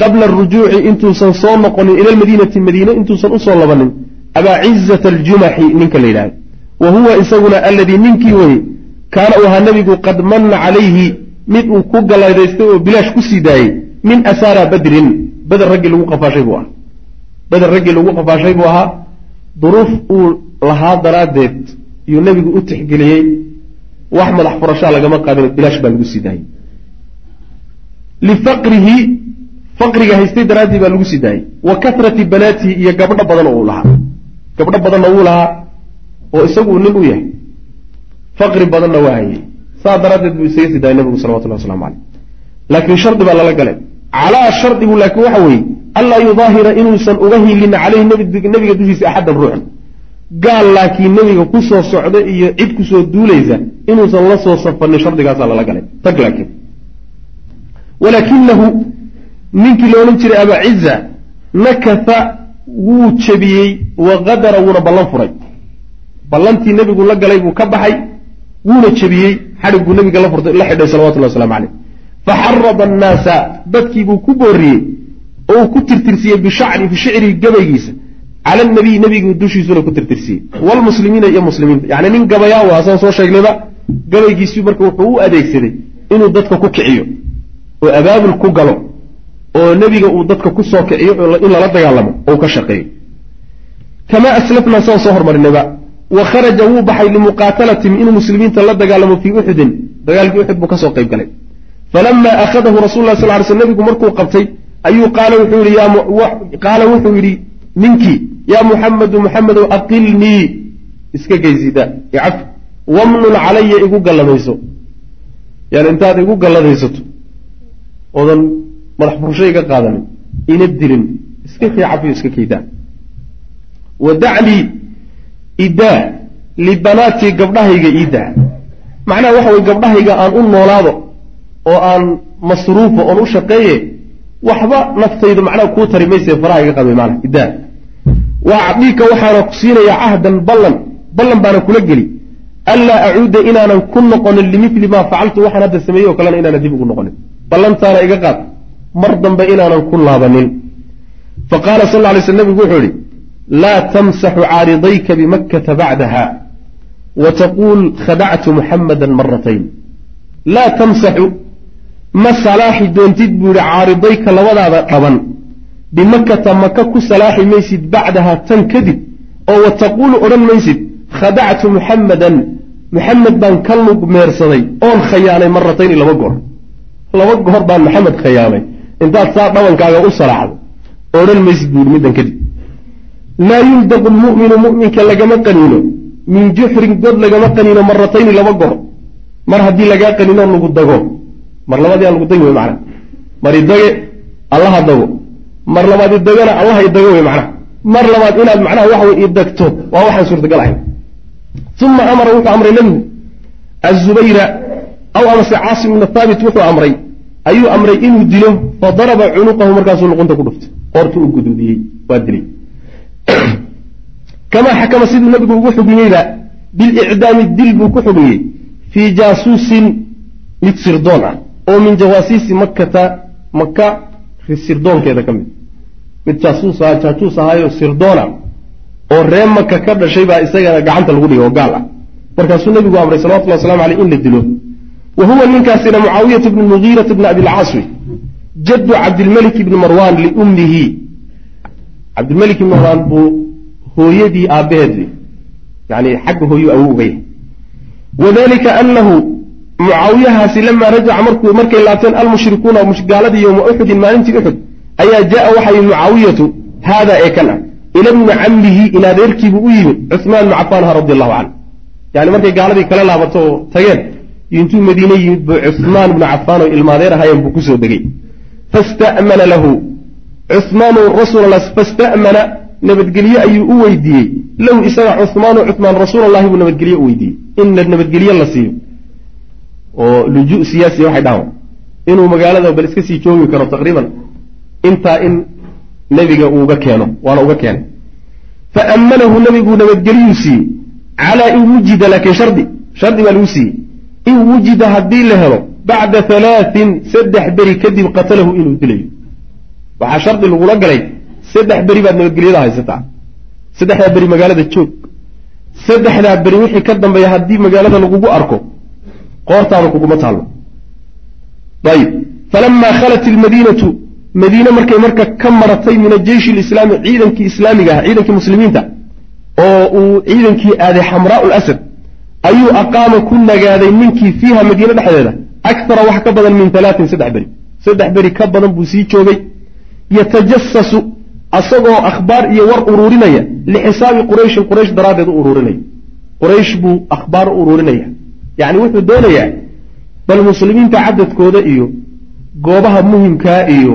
qabla arujuuci intuusan soo noqonin ila lmadiinati madiine intuusan u soo labanin abaa cizata aljumaxi ninka la yidhahda wa huwa isaguna alladii ninkii weye kaana uu ahaa nebigu qad manna calayhi mid uu ku galladaystay oo bilaash ku sii daayey min asaara badrin beder raggii lagu qafaashay buu ahaa. Beder raggii lagu qafaashay buu ahaa. Duruuf uu lahaa daraaddeed yuu nebigu u tixgeliyey wax madax furashaa lagama qaadin bilaash baa lagu sii daayey. Lifaqrihi faqriga haystay daraaddii baa lagu sii daayey. Wa kasrati banaatihi iyo gabdho badan oo uu lahaa. Gabdho badanna wuu lahaa oo isagu uu nin u yahay. Faqri badanna waa hayey saa daraaddeed buu isaga sii daayay nabigu salawatullahi waslamu caleyh laakiin shardi baa lala galay calaa shardigu laakiin waxa weeye anlaa yudaahira inuusan uga hiilin caleyhi nebiga dushiisa axaddan ruuxan gaal laakiin nebiga ku soo socda iyo cid ku soo duulaysa inuusan la soo safanin shardigaasaa lala galay. Tag laakiin. Walaakinahu ninkii la odhan jiray abaa ciza nakatha wuu jebiyey wa qadara wuuna ballan furay. Ballantii nebigu la galay buu ka baxay wuuna jebiyey xadhig buu nebiga la xidhay salawatullahi waslamu caleyh faxarada annaasa dadkiibuu ku booriyey oo ku tirtirsiyey bishacri bishicrii gabaygiisa cala nabiy nebigu dushiisuna ku tirtirsiyey wlmuslimiina iyo muslimiinta yani nin gabayaa waa saan soo sheegnayba gabaygiisii marka wuxuu u adeegsaday inuu dadka ku kiciyo oo abaabul ku galo oo nebiga uu dadka ku soo kiciyo in lala dagaalamo oo ka shaqeeyo kamaa aslafnaa saan soo hormarinayba wa kharaja wuu baxay limuqaatalatihim inuu muslimiinta la dagaalamo fii uxudin dagaalkii uxud buu ka soo qayb galay falamaa akhadahu rasul lah sal ly sl nebigu markuu qabtay ayuu qaala wuxuu yidhi qaala wuxuu yidhi ninkii yaa muxamedu muxamedow aqilnii iska geysida icaf wamnun calaya igu gallamayso yani intaad igu galladaysato oodan madax furasho iga qaadanin ina dilin iska cafiyo iska kaydaa wadaclii idaa libanaatii gabdhahayga iidaa macnaha waxa weye gabdhahayga aan u noolaado oo aan masruufo oon u shaqeeye waxba naftaydu macnaha kuu tari mayse faraha iga qadmay maana idaa wa acdiika waxaana ku siinayaa cahdan ballan ballan baana kula geli. Anlaa acuuda inaanan ku noqonin limili maa facaltu waxaan hadda sameeyey oo kalena inaanan dib ugu noqonin. Ballantaana iga qaad mar dambe inaanan ku laabanin. Fa qaala sal ly sl nebigu wuxuu ihi laa tamsaxu caaridayka bimakkata bacdaha wa taquul khadactu muxamada maratayn laa tamsaxu ma salaaxi doontid buu yihi caaridayka labadaada dhaban. Bimakkata maka ku salaaxi maysid bacdaha tan kadib oo wa taquulu odhan maysid khadactu muxammadan muxamed baan ka lug meersaday oon khayaanay maratayni laba goor. Laba goor baan maxamed khayaamay intaad saa dhabankaaga u salaaxdo odhan maysid buu yihi middan kadib. Laa yuldaqu lmu'minu mu'minka lagama qaniino. Min juxrin god lagama qaniino maratayni laba goor. Mar haddii lagaa qaniinoo lagu dago mar labaad yaa lagu dagi wey macnaha mar idage allaha dago mar labaad idagana allaha idago wey macnaha mar labaad inaad macnaha waxa wey idagto waa waxaan suurtagal ahayn uma amara wuxuu amray nebigu azubayra aw amase caasim ibna thaabit wuxuu amray. Ayuu amray inuu dilo fadaraba cunuqahu markaasuu luqunta ku dhuftay. Qoortu u guduudiyey waa dilay. Kamaa xakama siduu nebigu ugu xugmiyeyba bilicdaami dil buu ku xugmiyey fii jaasuusin mid sirdoon ah oo min jawaasiisi makkata maka sirdoonkeeda ka mid. Mid jaasuus aha jaajuus ahaayo sirdoona oo ree maka ka dhashay baa isagana gacanta lagu dhigay oo gaal ah. Markaasuu nebigu amray salawatullahi waslamu aleyh in la dilo. Wa huwa ninkaasina mucaawiyata bnu mugiirata bni abilcaas wey jaddu cabdilmelik ibni marwan liummihi cabdilmelik ibni marwan buu hooyadii aabbaheed wey yani xagga hooyu awow uga wadalika anahu mucaawiyahaasi lamaa rajaca markuu markay laabteen almushrikuuna gaaladii yowma uxudin maalintii uxud ayaa jaa waxay mucaawiyatu haada ee kan ah. Ila bni cammihi in adeerkiibuu u yimid cuhmaan bnu cafaanha radi allahu canhu. Yani markay gaaladii kala laabato oo tageen intuu madiine yimid buu cuhmaan bnu cafaan oo ilmaadeer ahayen buu ku soo degay. Fastamana lahu. Cuhmaanu rasuul fastamana nabadgelye ayuu u weydiiyey. Lahu isaga cuhmaanu cuhmaan rasuulallahi buu nabadgelye u weydiiyey. In nabadgelye la siiyo oo luju siyaasiya waxay dhahaan inuu magaalada bal iska sii joogi karo taqriiban intaa in nebiga uuga keeno waana uga keenay. Faamanahu nabiguu nabadgeliyuu siiyey calaa in wujida laakiin shardi shardi baa lagu siiyey in wujida haddii la helo bacda halaatin saddex beri kadib qatalahu inuu dilayo. Waxaa shardi lagula galay saddex beri baad nabadgelyada haysataa. Saddexdaa beri magaalada joog. Saddexdaa beri wixii ka dambeeya haddii magaalada lagugu arko qoortaada kuguma taallo. Ayib. Falamaa khalat ilmadiinatu madiine markay marka ka maratay min ajeyshi lislaami ciidankii islaamiga ah ciidankii muslimiinta oo uu ciidankii aaday xamraau lasad ayuu aqaama ku nagaaday ninkii fiiha madiine dhexdeeda akara wax ka badan min alaatin saddex beri. Saddex beri ka badan buu sii joogay. Yatajasasu asagoo akhbaar iyo war uruurinaya lixisaabi qurayshin quraysh daraaddeed u uruurinaya. Quraysh buu akhbaar u uruurinaya yacni wuxuu doonayaa bal muslimiinta cadadkooda iyo goobaha muhimkaa iyo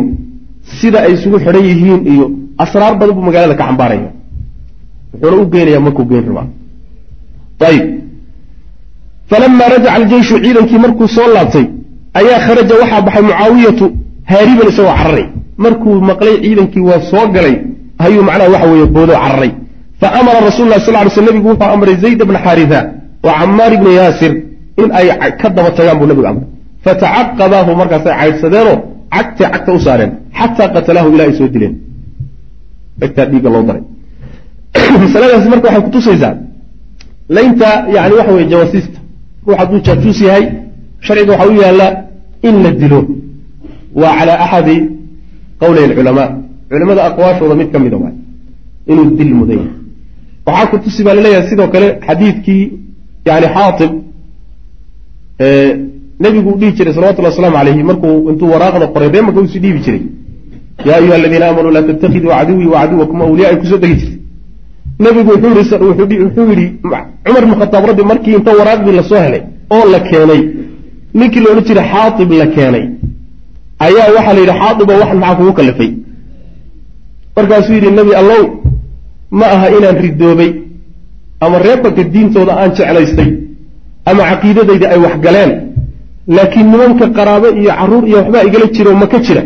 sida ay isugu xidhan yihiin iyo asraar badan buu magaalada ka xambaaraya. Wuxuuna u geynayaa markuu geyn rabaa ayib. Falamaa rajaca aljeyshu ciidankii markuu soo laabtay ayaa kharaja waxaa baxay mucaawiyatu haariban isagoo cararay markuu maqlay ciidankii waa soo galay ayuu macnaha waxa weeye boodo cararay fa amara rasul lah sal ly sl nebigu wuxuu amray zayd bna xaarisa wa camaar ibna yaasir in ay ka daba tagaan buu nebigu amray. Fatacaqabaahu markaasay caydhsadeenoo cagtay cagta u saareen xataa qatalaahu ilaa ay soo dileen. Cagtaa dhiigga loo daray. Masaladaasi marka waxay kutusaysaa laynta yani waxa weye jawaasiista ruux hadduu jaajuus yahay sharciga waxaa u yaalla in la dilo. Waa calaa axadi qowlay alculamaa. Culimada aqwaashooda mid ka mida waay. Inuu dil mudan yahay waxaa kutusi baa la leeyahay sidoo kale xadiidkii yani xaatib nebigu u dhihi jiray salawatullhi wasalaamu calayhi markuu intuu waraaqda qoray ree marka usi dhiibi jiray. Yaa ayuha aladiina aamanuu laa tattakhiduu caduwii wacaduwakum awliya ay ku soo degi jirtay nebigu wuxuu yidhi cumar ibnu khataab rabbi markii inta waraaqdii la soo helay oo la keenay ninkii la odhan jiray xaatib la keenay. Ayaa waxaa la yidhi xaatibo waxan maxaa kugu kalifay? Markaasuu yidhi nebi allow ma aha inaan ridoobay ama reebanka diintooda aan jeclaystay ama caqiidadayda ay wax galeen laakiin nimanka qaraabo iyo carruur iyo waxbaa igala jiro maka jira.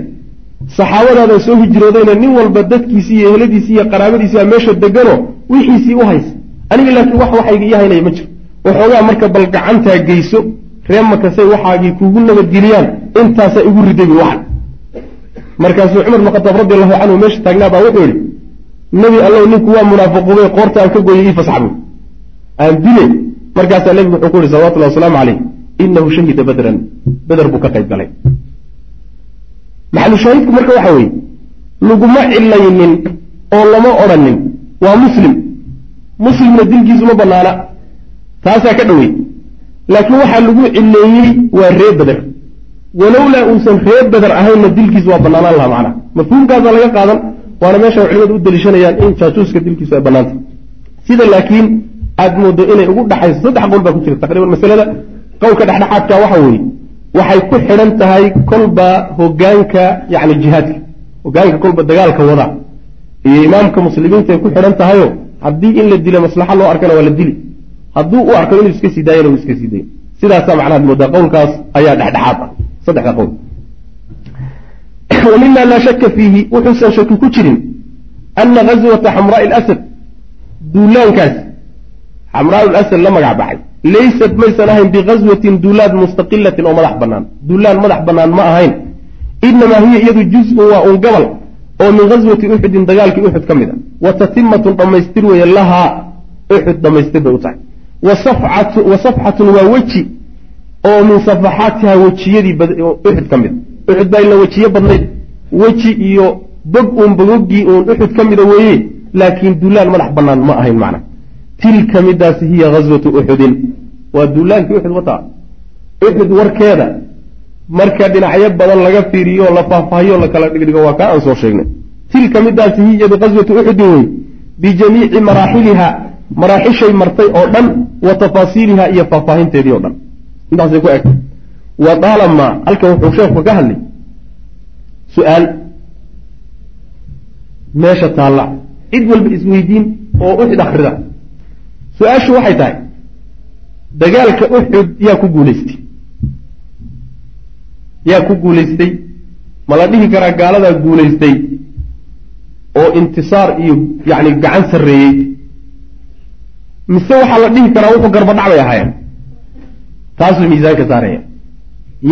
Saxaabadaadan soo hijroodayna nin walba dadkiisii iyo eheladiisii iyo qaraabadiisiiaa meesha deganoo wixiisii u haysa. Aniga laakiin wax waxayga ii haynaya ma jiro. Waxoogaa marka bal gacantaa geyso ree makasay waxaagii kuugu nabadgeliyaan intaasaa igu riday bu waxan. Markaasuu cumar bn khataab radi allahu canhu meesha taagnaa baa wuxuu yidhi nebi allow ninku waa munaafiqubay qoorta aan ka gooyay ii fasxabu aan dile markaasaa nebigu wuxuu ku yihi salawatullahi wasalaamu calayh inahu shahida badran. Beder buu ka qayb galay. Maxalushaahidku marka waxa weeye laguma cilaynin oo lama odrhanin waa muslim. Muslimna dilkiisu ma banaana taasaa ka dhowey laakiin waxaa lagu cileeyey waa ree beder walowlaa uusan ree beder ahaynna dilkiisu waa banaanaan lahaa macnaha mafhuumkaasaa laga qaadan. Waana meesha culimadu u daliishanayaan in jaajuuska dilkiisu ay banaanta sida laakiin aad moodo inay ugu dhaxayso saddex qowl baa ku jira taqriban masalada. Qowlka dhexdhexaadka waxa weeye waxay ku xidhan tahay kolba hogaanka yani jihaadka. Hogaanka kolba dagaalka wada. Iyo imaamka muslimiinta ay ku xidhan tahayo haddii in la dilo maslaxa loo arkana waa la dili. Hadduu u arko inuu iska sii daayana uu iska sii dayo sidaasaa macnahaad moodaa. Qowlkaas ayaa dhexdhexaad ah. Saddexda qowl. Wa mima laa shaka fiihi wuxuusan shaki ku jirin ana gazwata xamraai lasad duulaankaas xamraau lasad la magac baxay. Laysat maysan ahayn bigazwatin duulaad mustaqilatin oo madax bannaan duulaan madax bannaan ma ahayn. Inamaa hiya iyadu juz-un waa un gobol oo min gazwati uxudin dagaalkii uxud ka mid a. Wa tatimatun dhammaystir weeye lahaa uxud dhammaystir bay u tahay. Wa safxatun waa weji oo min safaxaatiha wejiyadii uxud ka mid a. Uxud baa ila wejiyo badnayd weji iyo bog uun bogoggii uun uxud ka mida weeye. Laakiin duulaan madax bannaan ma ahayn macna tilka midaasi hiya gazwatu uxudin waa duulaankii uxud wataa uxud warkeeda marka dhinacyo badan laga fiiriyo la faahfaahiyo la kala dhigdhigo waa kaa aan soo sheegnay. Tilka midaasi hiya gazwatu uxudin wey bijamiici maraaxiliha maraaxishay martay oo dhan wa tafaasiiliha iyo faahfaahinteedii o dhan. Intaasay ku egtay wa daalama halkan wuxuu sheekhu ka hadlay su'aal meesha taalla. Cid walba isweydiin oo uxud akrida su'aashu waxay tahay dagaalka uxud yaa ku guulaystay yaa ku guulaystay ma la dhihi karaa gaaladaa guulaystay oo intisaar iyo yani gacan sarreeyey? Mise waxaa la dhihi karaa wuxuu garbadhac bay ahaayeen? Taasuu miisaanka saaraya.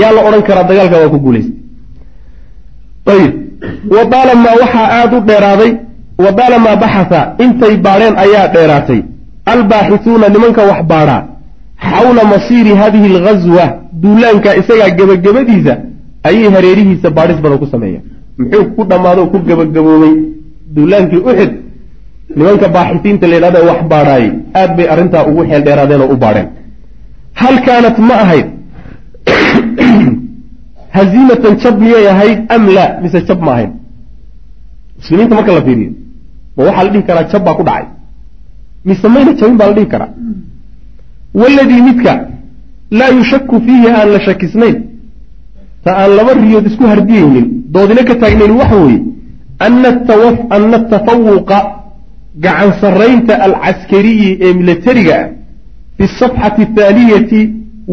Yaa la odhan karaa dagaalka waa ku guulaystay ayib wa daalamaa waxaa aada u dheeraaday? Wa daalamaa baxasa? Intay baadheen ayaa dheeraatay albaaxisuuna nimanka wax baadhaa xawla masiiri hadihi alghaswa duulaanka isagaa gebagabadiisa ayay hareerihiisa baadhis badan ku sameeyeen muxuu ku dhammaado ku gebagaboobay duulaankii uxid nimanka baaxisiinta la yidhahda wax baadhaayey aad bay arrintaa ugu xeel dheeraadeen oo u baadheen hal kaanat ma ahayd haziimatan jab miyay ahayd am laa mise jab ma ahayd muslimiinta marka la fiiriyo ma waxaa la dhihi karaa jab baa ku dhacay mise mayna jabin baa la dhihi karaa. Waladii midka laa yushaku fiihi aan la shakisnayn ta aan laba riyood isku hardiyeynin doodina ka taagnayn waxa weeye ana atafawuqa gacan sarraynta alcaskariyi ee milatariga ah fi safxati athaaniyati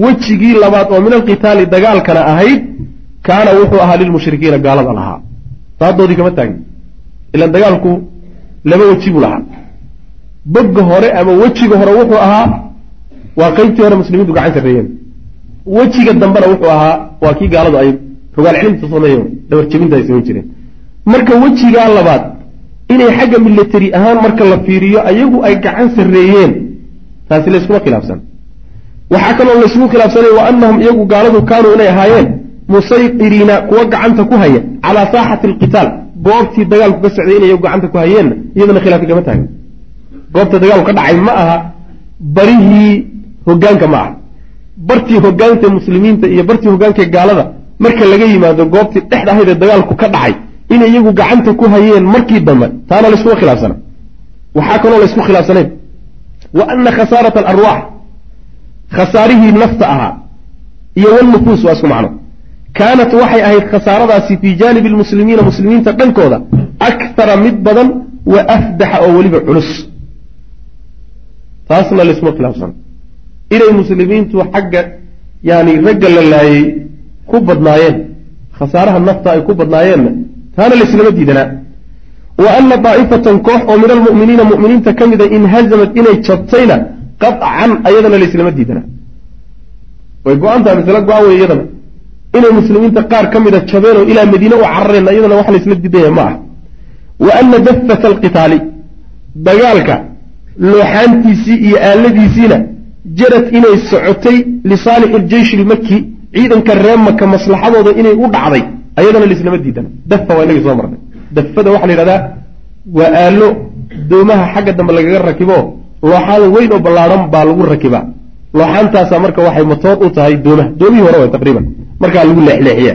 wejigii labaad oo min alqitaali dagaalkana ahayd kaana wuxuu ahaa lilmushrikiina gaalada lahaa. Taadoodii kama taagni ilan dagaalku laba weji buu lahaa bogga hore ama wejiga hore wuxuu ahaa waa qeybtii hore muslimiintu gacan sarreeyeen wejiga dambena wuxuu ahaa waa kii gaaladu ay rogaal celinta sameeyen dhabarjebinta ay jireen. Marka wejigaa labaad inay xagga milatari ahaan marka la fiiriyo ayagu ay gacan sarreeyeen taasi layskuma khilaafsan. Waxaa kaloo laysugu khilaafsanay wa anahum iyagu gaaladu kaanuu inay ahaayeen musayqiriina kuwa gacanta ku haya calaa saaxati alqitaal goobtii dagaalku ka socday inay iyagu gacanta ku hayeenna iyadana khilaafi kama taagan goobta dagaalku ka dhacay ma aha barihii hogaanka ma aha bartii hogaanka muslimiinta iyo bartii hogaanka gaalada marka laga yimaado goobtii dhexda ahayd ee dagaalku ka dhacay inay iyagu gacanta ku hayeen markii dambe taana layskuma khilaafsana waxaa kaloo laysku khilaafsanayn wa ana khasaarata alarwaax khasaarihii nafta ahaa iyo walnufuus waa isku macno. Kaanat waxay ahayd khasaaradaasi fii jaanibi lmuslimiina muslimiinta dhankooda akthara mid badan wa afdaxa oo weliba culus taasna laysuma khilaafsana inay muslimiintu xagga yani ragga la laayay ku badnaayeen khasaaraha nafta ay ku badnaayeenna taana layslama diidanaa wa ana daa'ifatan koox oo min almu'miniina mu'miniinta ka mida inhazamad inay jabtayna qaطcan ayadana layslama diidanaa way go-an tahay masle go-an wey iyadana? Inay muslimiinta qaar ka mida jabeen oo ilaa madiine u carareen iyadana wax laysla diidanya ma ah wa ana dafata alqitaali dagaalka looxaantiisii iyo aaladiisiina jarad inay socotay lisaalixi ljeyshi ilmaki ciidanka ree maka maslaxadooda inay u dhacday ayadana laislama diidana dafa waa inagii soo marnay. Dafada waxaa la yidhahdaa waa aalo doomaha xagga dambe lagaga rakibo looxaan weyn oo ballaadhan baa lagu rakibaa. Looxaantaasaa marka waxay matoor u tahay doomaha. Doomihii hore way taqriiban. Markaa lagu leexleexiya.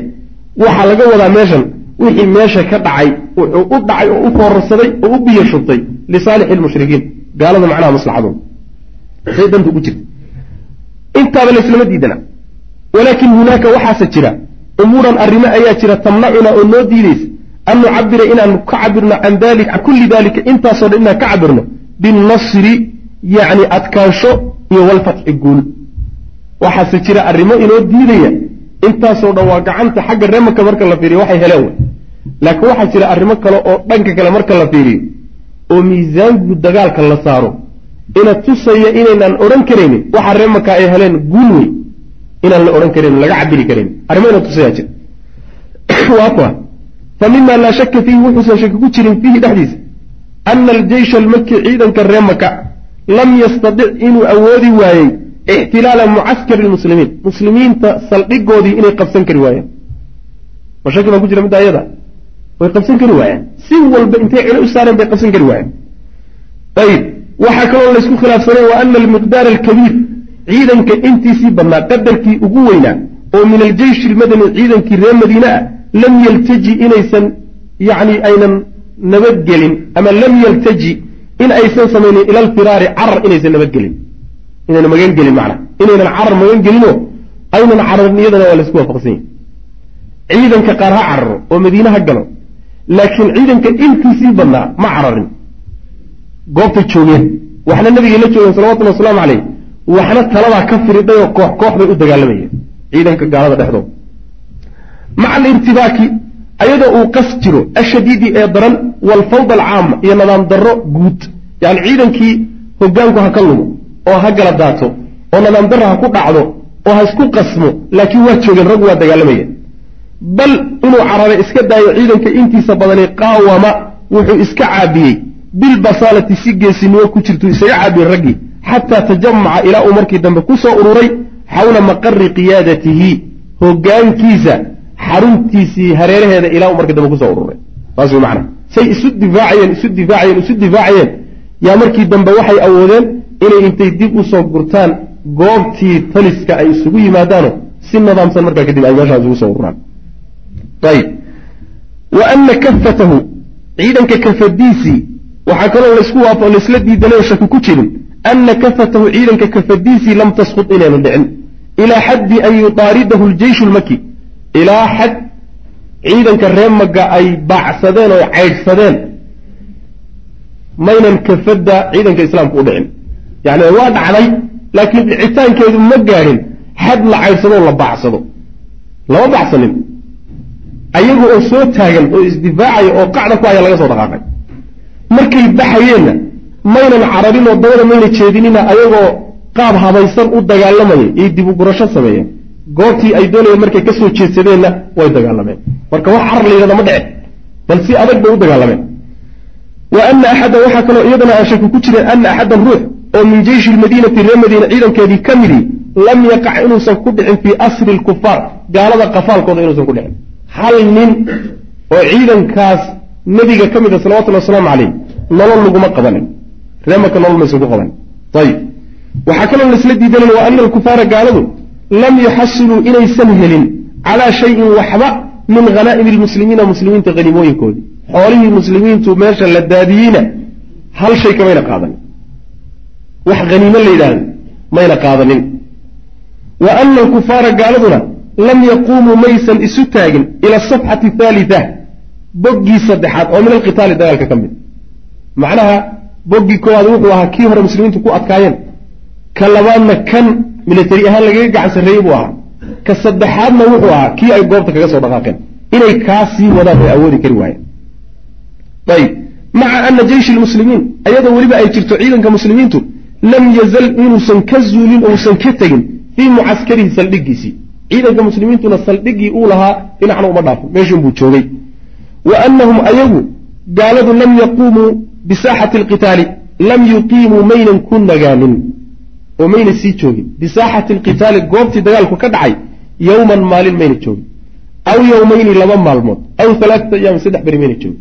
Waxaa laga wadaa meeshan wixii meesha ka dhacay wuxuu u dhacay oo u foorarsaday oo u biyo shubtay lisaalixi lmushrikiin gaalada macnaha maslaxadooda say danta ugu jirta intaaba laislama diidana. Walaakin hunaaka waxaase jira. Umuuran arrimo ayaa jira tamnacuna oo noo diidaysa. An nucabira inaanu ka cabirno can dali can kulli dalika intaasoo dhan inaan ka cabirno binnasri yacni adkaansho iyo walfatxi guul. Waxaase jira arrimo inoo diidaya. Intaasoo dhan waa gacanta xagga reemaka marka la fiiriyo waxay heleen wey laakiin waxaa jira arrimo kale oo dhanka kale marka la fiiriyo oo miisaangu dagaalka la saaro. Ina tusaya inaynaan odhan karaynin waxa reemaka ay heleen guul wey inaan la odhan karan laga cabiri karayn arrimo ina tusayaa jira waa kuwa. Fa mima laa shaka fiihi wuxuusan shaki ku jirin fiihi dhexdiisa. Ana aljeysha almaki ciidanka ree maka lam yastadic inuu awoodi waayey ixtilaala mucaskari lmuslimiin muslimiinta saldhigoodii inay qabsan kari waayeen. Ma shaki baa ku jira midda ayada way qabsan kari waayeen. Si walba intay cilo u saareen bay qabsan kari waayeen. Ayib waxaa kaloo laysku khilaafsanay wa ana almiqdaar alkabiir ciidanka intiisii badnaa qadarkii ugu weynaa oo min aljeyshi almadani ciidankii reer madiine ah lam yaltaji inaysan yacni aynan nabadgelin ama lam yaltaji in aysan samaynin ila alfiraari carar inaysan nabadgelin inayna magan gelin macna. Inaynan carar magan gelinoo aynan cararin iyadana waa laysku waafaqsan ciidanka qaar ha cararo oo madiine galo laakiin ciidanka intiisii badnaa ma cararin. Goobtay joogeen. Waxna nabigay la joogeen salawatullhi wasalaamu caleyh waxna taladaa ka firidhay oo koox koox bay u dagaalamayeen ciidanka gaalada dhexdooda maca alirtibaaki ayadoo uu qas jiro ashadiidi ee daran waalfawda alcaama iyo nadaam darro guud. Yani ciidankii hogaanku ha ka lumo oo ha gala daato oo nadaam darro ha ku dhacdo oo ha isku qasmo laakiin waa joogeen raggu waa dagaalamayeen bal inuu carare iska daayo ciidanka intiisa badani qaawama wuxuu iska caabiyey. Bilbasaalati si geesinimo ku jirtu isaga caabiyey raggii xataa tajamaca ilaa uu markii dambe ku soo ururay xawla maqari qiyaadatihi hogaankiisa xaruntiisii hareeraheeda ilaa uu markii dambe ku soo ururay. Saas wey macana say isu difaacayeen isu difaacayeen isu difaacayeen. Yaa markii dambe waxay awoodeen inay intay dib u soo gurtaan goobtii taliska ay isugu yimaadaano si nidaamsan markaa kadib ay meeshaas ugu soo ururaan ayib wa ana kafatahu ciidanka kafadiisii waxaa kaloo laysku waafo laysla diidanay shaki ku jirin ana kafatahu ciidanka kafadiisii lam tasqud inayna dhicin ilaa xaddi an yudaaridahu ljeyshu lmaki ilaa xad ciidanka reer magga ay baacsadeen oo caydhsadeen maynan kafadda ciidanka islaamka u dhicin yani waa dhacday laakiin dhicitaankeedu ma gaadhin xad la caydhsado oo la baacsado lama baacsanin ayaga oo soo taagan oo isdifaacaya oo qacda ku haya laga soo dhaqaaqay. Markay baxayeenna maynan cararin oo dabada mayna jeedinina ayagoo qaab habaysan u dagaalamaya iyo dib u gurasho sameeyeen. Goobtii ay doonayeen markay ka soo jeedsadeenna way dagaalameen. Marka wax carar la yidhahda ma dhece bal si adag bay u dagaalameen. Wa ana axaddan waxaa kaloo iyadana aan shaki ku jirin ana axaddan ruux oo min jeyshi lmadiinati reer madiina ciidankeedii ka midii lam yaqac inuusan ku dhicin fii asri lkufaar gaalada qafaalkooda inuusan ku dhicin hal nin oo ciidankaas nebiga ka mid a salawatullhi wasalaamu caleyh nolol laguma qabanin. Reemaka nolol maysan ku qabanin. Ayib waxaa kaloo laisla diidanan wa ana alkufaara gaaladu lam yuxasiluu inaysan helin calaa shayin waxba min hanaa'imi lmuslimiina muslimiinta haniimooyinkoodii xoolihii muslimiintu meesha la daadiyeyna hal shay kamayna qaadanin. Wax haniimo la yidhaahdo mayna qaadanin. Wa ana alkufaara gaaladuna lam yaquumuu maysan isu taagin ila asafxati athaalita boggii saddexaad oo min alqitaali dagaalka ka mid. Macnaha boggii koowaad wuxuu ahaa kii hore muslimiintu ku adkaayeen. Ka labaadna kan militari ahaan lagaga gacan sarreeyey buu ahaa. Ka saddexaadna wuxuu ahaa kii ay goobta kaga soo dhaqaaqeen. Inay kaa sii wadaan ay awoodi kari waayeen. Ayib maca ana jeyshi lmuslimiin ayadoo weliba ay jirto ciidanka muslimiintu lam yazal inuusan ka zuulin ousan ka tegin fii mucaskarihi saldhigiisii ciidanka muslimiintuna saldhigii uu lahaa dhinacna uma dhaafo meeshuunbuu joogay. Wa anahum ayagu gaaladu lam yaquumuu bisaaxati alqitaali lam yuqiimuu maynan ku nagaanin oo mayna sii joogin. Bisaaxati alqitaali goobtii dagaalku ka dhacay yowman maalin mayna joogin. Aw yowmayni laba maalmood aw alaaata ayaam saddex beri mayna joogin.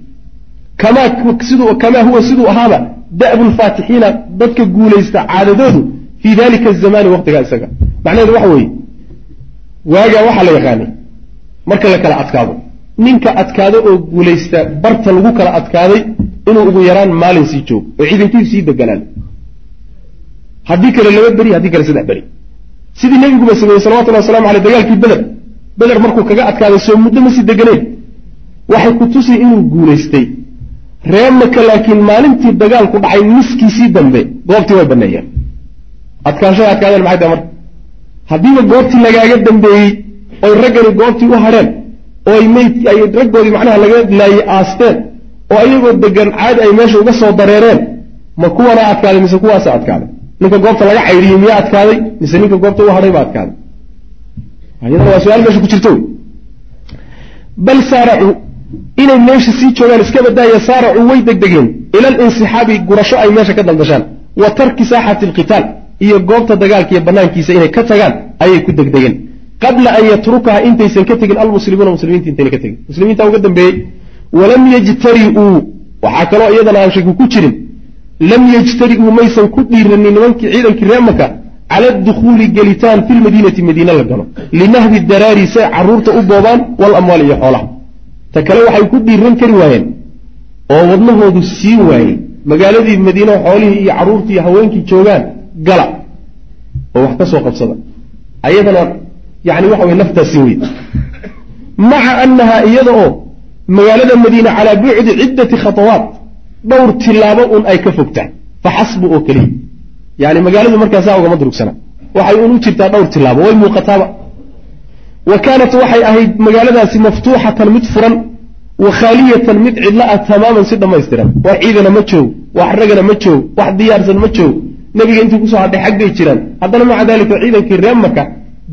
Kamaa huwa siduu ahaaba da'bu lfaatixiina dadka guulaysta caadadoodu fii dalika azamaani waqtigaa isaga. Macnaheedu waxa weeye waagaa waxaa la yaqaanay marka la kala adkaado. Ninka adkaado oo guulaysta barta lagu kala adkaaday inuu ugu yaraan maalin sii joogo oo ciidankiisu sii deganaan haddii kale laba beri haddii kale saddex beri. Sidii nebiguba sameeyey salawatullahi wasalamu aleyh dagaalkii beder beder markuu kaga adkaaday soo muddo ma sii deganeen waxay ku tusi inuu guulaystay. Ree maka laakiin maalintii dagaalku dhacay niskiisii dambe goobtii way baneeyeen. Adkaanshahay adkaadeen maxay tahay marka haddiiba goobtii lagaaga dambeeyey oy raggani goobtii u hadheen oo meyd ay raggoodii macnaha laga laayey aasteen oo iyagoo degan caadi ay meesha uga soo dareereen ma kuwanaa adkaaday mise kuwaasa adkaaday ninka goobta laga caydhiyey miyaa adkaaday mise ninka goobta u hadhay baa adkaaday iyadana waa su'aal meesha ku jirto. Bal saaracuu inay meesha sii joogaan iska badaaya saaracuu way degdegeen. Ila alinsixaabi gurasho ay meesha ka daldashaan. Wa tarki saaxati alqitaal iyo goobta dagaalka iyo banaankiisa inay ka tagaan ayay ku degdegeen. Qabla an yatrukaha intaysan ka tegin almuslimuuna muslimiinta intayna ka tegin. Muslimiinta uga dambeeyey walam yajtari'uu waxaa kaloo iyadana aan shaki ku jirin lam yajtari'uu maysan ku dhiiranin nimankii ciidankii reer maka cala adukhuuli gelitaan fi lmadiinati madiine la galo. Linahbi daraari say carruurta u boobaan walamwaal iyo xoolaha. Ta kale waxay ku dhiiran kari waayeen oo wadnahoodu sii waayey magaaladii madiine xoolihii iyo carruurtii iyo haweenkii joogaan gala oo wax ka soo qabsada. Ayadana yani waxa wey naftaasi wey maca annaha iyada oo magaalada madiine calaa bucdi ciddati khatawaat dhowr tilaabo un ay ka fogtaa fa xasbu oo keliya. Yani magaaladu markaasaa ugama durugsana. Waxay un u jirtaa dhowr tilaabo way muuqataaba wa kaanat waxay ahayd magaaladaasi maftuuxatan mid furan wa khaaliyatan mid cidla ah tamaaman si dhammaystiran. Wax ciidana ma joog wax ragana ma joog wax diyaarsan ma joog nebiga intii ku soo hadhay xag bay jiraan. Haddana maca daalika ciidankii reer maka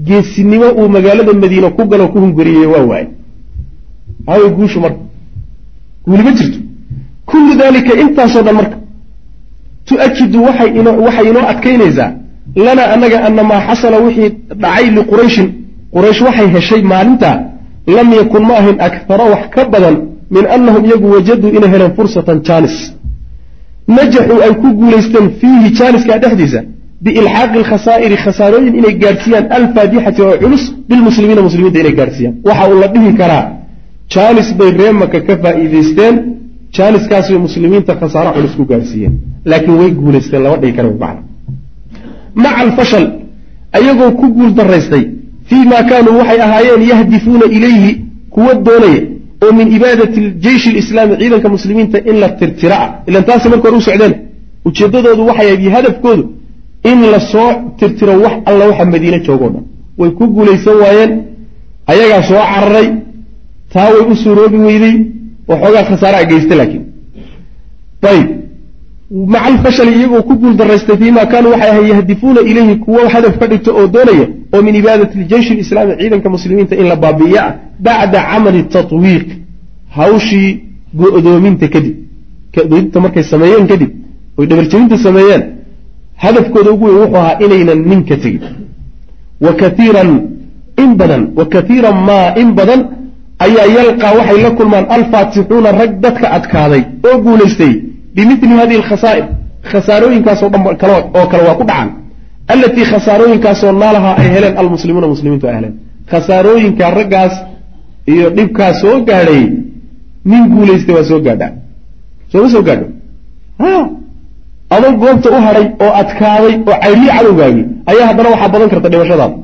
geesinimo uu magaalada madiine ku galo ku hunguriyey waa waaye haway guushu marka. Guuli ma jirto. Kullu dalika intaasoo dhan marka. Tu-akidu waxay inoo adkaynaysaa. Lanaa annaga ana maa xasala wixii dhacay liqurayshin quraysh waxay heshay maalintaa lam yakun ma ahayn akara wax ka badan min annahum iyagu wajaduu inay heleen fursatan jaanis najaxuu ay ku guulaysteen fiihi jaaniskaa dhexdiisa biilxaaqi alkhasaa'iri khasaarooyin inay gaadhsiiyaan alfaadixati oo culus bilmuslimiina muslimiinta inay gaadhsiiyaan waxa uu la dhihi karaa jaanis bay ree maka ka faa'iidaysteen jaaniskaasbay muslimiinta khasaaro culus ku gaadhsiiyeen laakiin way guulaysteen lama dhihi kara macna. Maca alfashal ayagoo ku guul daraystay fii ma kaanuu waxay ahaayeen yahdifuuna ilayhi kuwa doonaya oo min ibaadati jeyshi lislaami ciidanka muslimiinta in la tirtira ah ilan taasi marka hore u socdeen ujeeddadoodu waxay ahayd hadafkoodu in la soo tirtiro wax alla waxa madiine joogoo dhan. Way ku guulaysan waayeen ayagaa soo cararay taa way u suuroobi weyday waxoogaa khasaare a geysta laakiin. Ayb maca alfashali iyagoo ku guul daraystay fiima kaanuu waxay ahay yahdifuuna ilayhi kuwo hadaf ka dhigto oo doonaya oo min ibaadati ljeyshi lislaami ciidanka muslimiinta in la baabi'iyo ah bacda camali tatwiiq hawshii go-doominta kadib go-doominta markay sameeyeen kadib oy dhabarjebinta sameeyeen hadafkooda ugu weyn wuxuu ahaa inaynan nin ka tegin. Wa kaiiran in badan wa kaiiran maa in badan ayaa yalqaa waxay la kulmaan alfaatixuuna rag dadka adkaaday oo guulaystay bimili hadihi alkhasaa'ir khasaarooyinkaasoo dhan oo kale waa ku dhacan allatii khasaarooyinkaasoo naalahaa ay heleen almuslimuuna muslimiintu ay heleen khasaarooyinka raggaas iyo dhibkaas soo gaadhay nin guulaystay waa soo gaadhaa sooma soo gaadho ha adoo goobta u hadhay oo adkaaday oo caydhii cadowgaagii ayaa haddana waxaa badan karta dhimashadaada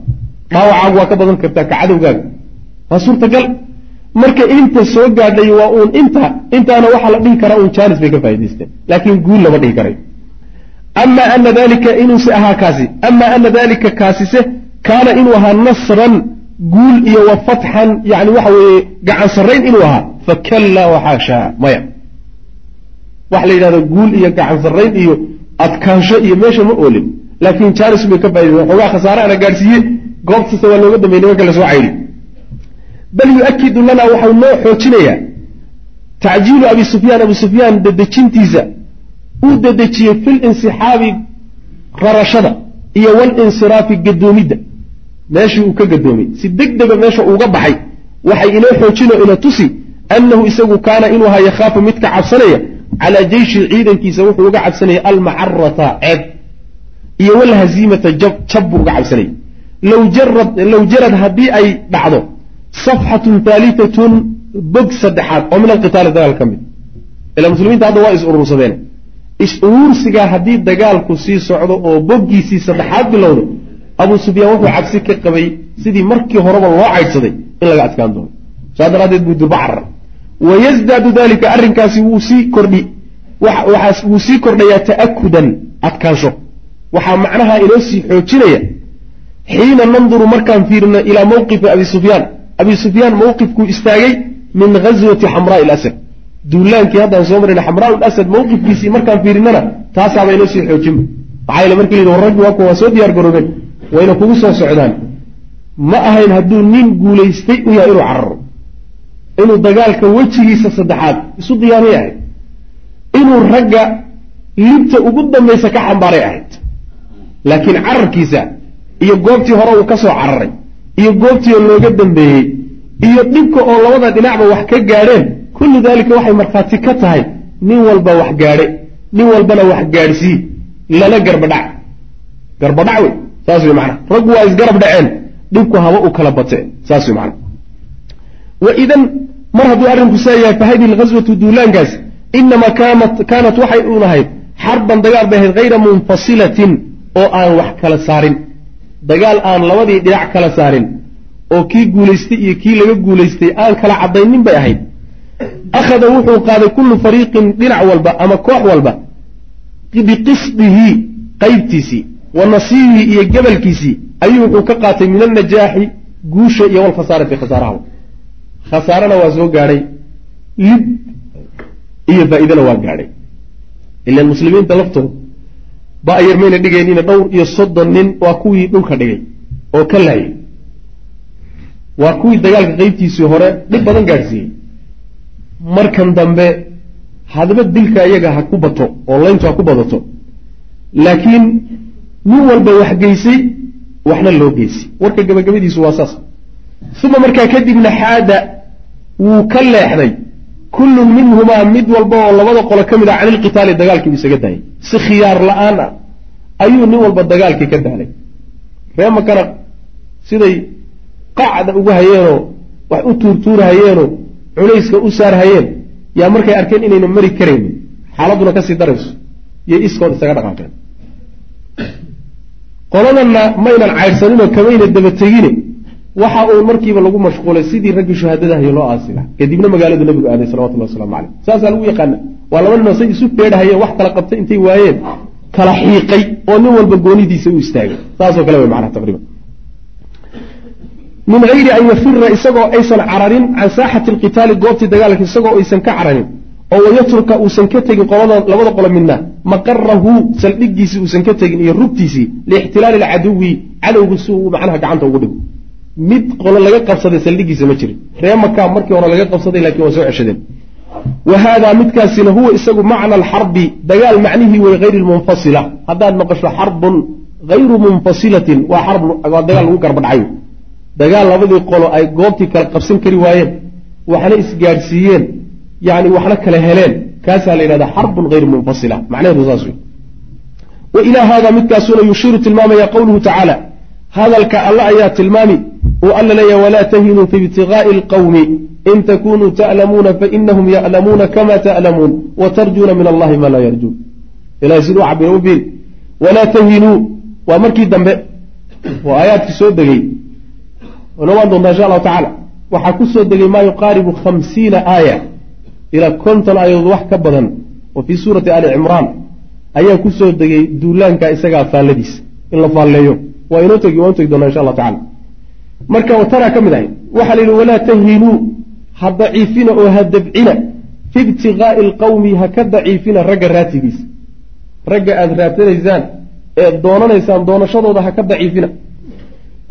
dhaawacaagu waa ka badan kartaa ka cadowgaaga waa suurtagal marka inta soo gaadhay waa uun inta intaana waxaa la dhihi karaa uun jaanis bay ka faa'idaysteen laakiin guul lama dhihi karayo ama ana dalika inuuse ahaa kaasi ama ana dalika kaasise kaana inuu ahaa nasran guul iyo wa fatxan yani waxa weeye gacan sarrayn inuu ahaa. Fakallaa waxaashaa maya. Waxa la yidhahda guul iyo gacan sarrayn iyo adkaansho iyo meesha ma oolin. Laakiin jaanis bay ka faaidaysten xoogaa khasaare ana gaadhsiiye goobtase waa looga dambeeyey nimanka la soo caydi bal yu-akidu lana waxau noo xoojinayaa. Tacjiilu abi sufyaan abu sufyaan dedejintiisa uu dedejiyey fil insixaabi rarashada iyo walinsiraafi gadoomidda meeshii uu ka gadoomay si deg dega meesha uuga baxay waxay inoo xoojino ina tusi annahu isagu kaana inuu ahaa yakhaafu mid ka cabsanaya calaa jeyshi ciidankiisa wuxuu uga cabsanaya almacarata ceeb iyo walhaziimata jab jab buu uga cabsanaya. Low jarad haddii ay dhacdo safxatun haalitatun bog saddexaad oo min alqitaali dagaal ka mid ila muslimiinta hadda waa is urursadeen is-uruursigaa haddii dagaalku sii socdo oo boggiisii saddexaad bilowdo abuu sufyaan wuxuu cabsi ka qabay sidii markii horeba loo caydhsaday in laga adkaan doono saas daraaddeed buu durba carar wayasdaadu dalika arrinkaasi wuu sii kordhi wuu sii kordhayaa ta'akudan adkaansho waxaa macnaha inoo sii xoojinaya xiina nanduru markaan fiirino ilaa mawqifi abi sufyaan abi sufyaan mawqifkuu istaagay min ghaswati xamraai lasad duulaankii haddaan soo marina xamraa lasad mawqifkiisii markaan fiirinana taasaaba inoo sii xoojinba maxaa yeele markii la yidhi war raggi waa soo diyaar garoobeen wayna kugu soo socdaan. Ma ahayn hadduu nin guulaystay u yahay inuu cararo. Inuu dagaalka wejigiisa saddexaad isu diyaanay ahayd. Inuu ragga libta ugu dambaysa ka xambaaray ahayd. Laakiin cararkiisa iyo goobtii hore uu ka soo cararay iyo goobtii oo looga dambeeyey iyo dhibka oo labada dhinacba wax ka gaadheen kullu daalika waxay markhaati ka tahay nin walba wax gaadhe nin walbana wax gaadhsii lana garbadhac. Garbadhac wey saas wey macana raggu waa isgarab dhaceen dhibku haba u kala bate saas wey macana wa idan mar hadduu arrinku saa yahay fa hadihi alghaswatu duulaankaasi inamaa kaanat kaanat waxay uun ahayd xarban dagaal bay ahayd hayra munfasilatin oo aan wax kala saarin dagaal aan labadii dhinac kala saarin oo kii guulaystay iyo kii laga guulaystay aan kala caddaynin bay ahayd. Akhada wuxuu qaaday kullu fariiqin dhinac walba ama koox walba biqisdihi qaybtiisii wa nasiibihi iyo gebalkiisii ayuu wuxuu ka qaatay min alnajaaxi guusha iyo walkhasaarati khasaaraha. Khasaarana waa soo gaadhay lid iyo faa'iidana waa gaadhay. Ilaan muslimiinta laftooda ba ayar mayna dhigaynina dhowr iyo soddon nin waa kuwii dhulka dhigay oo ka laayay. Waa kuwii dagaalka qeybtiisii hore dhib badan gaadhsiiyey markan dambe hadaba dilka iyaga ha ku bato oo layntu ha ku badato. Laakiin nin walba wax geysay waxna loo geysay. Warka gabagabadiisu waa saas. Uma markaa kadibna xaada wuu ka leexday kullun minhumaa mid walba oo labada qolo ka mid ah canilqitaali dagaalkiibu isaga daayay si khiyaar la'aan ah ayuu nin walba dagaalkii ka daalay ree makana siday qacda ugu hayeenoo wax u tuurtuurahayeenoo culayska u saarhayeen yaa markay arkeen inayna mari karaynin xaaladduna ka sii darayso iyo iskood isaga dhaqaaqeen qoladanna maynan caydhsaninoo kamayna daba tegine waxa uu markiiba lagu mashquulay sidii raggii shuhaadadahayo loo aasi laha kadibna magaaladu nabigu aaday salawatullah waslamu caleyh saasaa lagu yaqaana waa laba ninoo say isu feedhahayeen wax kala qabtay intay waayeen kala xiiqay oo nin walba goonidiisa u istaagay. Saasoo kale way macnaha taqriiban. Min hayri an yafira isagoo aysan cararin can saaxati alqitaali goobtii dagaalka isagoo aysan ka cararin oo wayatruka uusan ka tegin qolada labada qolo midna maqarahu saldhigiisii uusan ka tegin iyo rugtiisii liixtilaali alcaduwi cadowgu si uu macnaha gacanta ugu dhigo mid qolo laga qabsaday saldhigiisa ma jirin. Ree makaa markii hore laga qabsaday lakiin waa soo ceshadeen. Wa haadaa midkaasina huwa isagu macna alxarbi dagaal macnihii wey hayri lmunfasila haddaad maqasho xarbun hayru munfasilatin waa xarb waa dagaal lagu garbadhacayo dagaal labadii qolo ay goobtii kala qabsan kari waayeen waxna isgaadhsiiyeen yani waxna kala heleen. Kaasaa la yidhahda xarbun hayru munfasila. Macnaheedu saas wey wa ilaa hada midkaasuna yushiiru tilmaamaya qowluhu tacaala hadalka alle ayaa tilmaami uu alla leeyahy walaa tahinuu fi ibtigaai alqawmi in takunuu ta'lamuuna fainahum ya'lamuuna kama ta'lamuun watarjuuna min allahi ma laa yarjuun ilahay siduu cabira u walaa tahinuu waa markii dambe waa aayaadkii soo degay. Nomaan doontaa insha allahu tacaala waxaa ku soo degay maa yuqaaribu khamsiina aaya ilaa konton aayadood wax ka badan oo fii suurati ali cimraan ayaa ku soo degay duulaanka isagaa faalladiisa in la faalleeyo waa inoo tegi waan tegi doonaa insha allahu tacala marka wataraa ka mid ahay waxaa la yidhi walaa tahinuu ha daciifina oo ha dabcina fi ibtigaai alqawmi ha ka daciifina ragga raatigiisa. Ragga aada raatanaysaan eed doonanaysaan doonashadooda ha ka daciifina.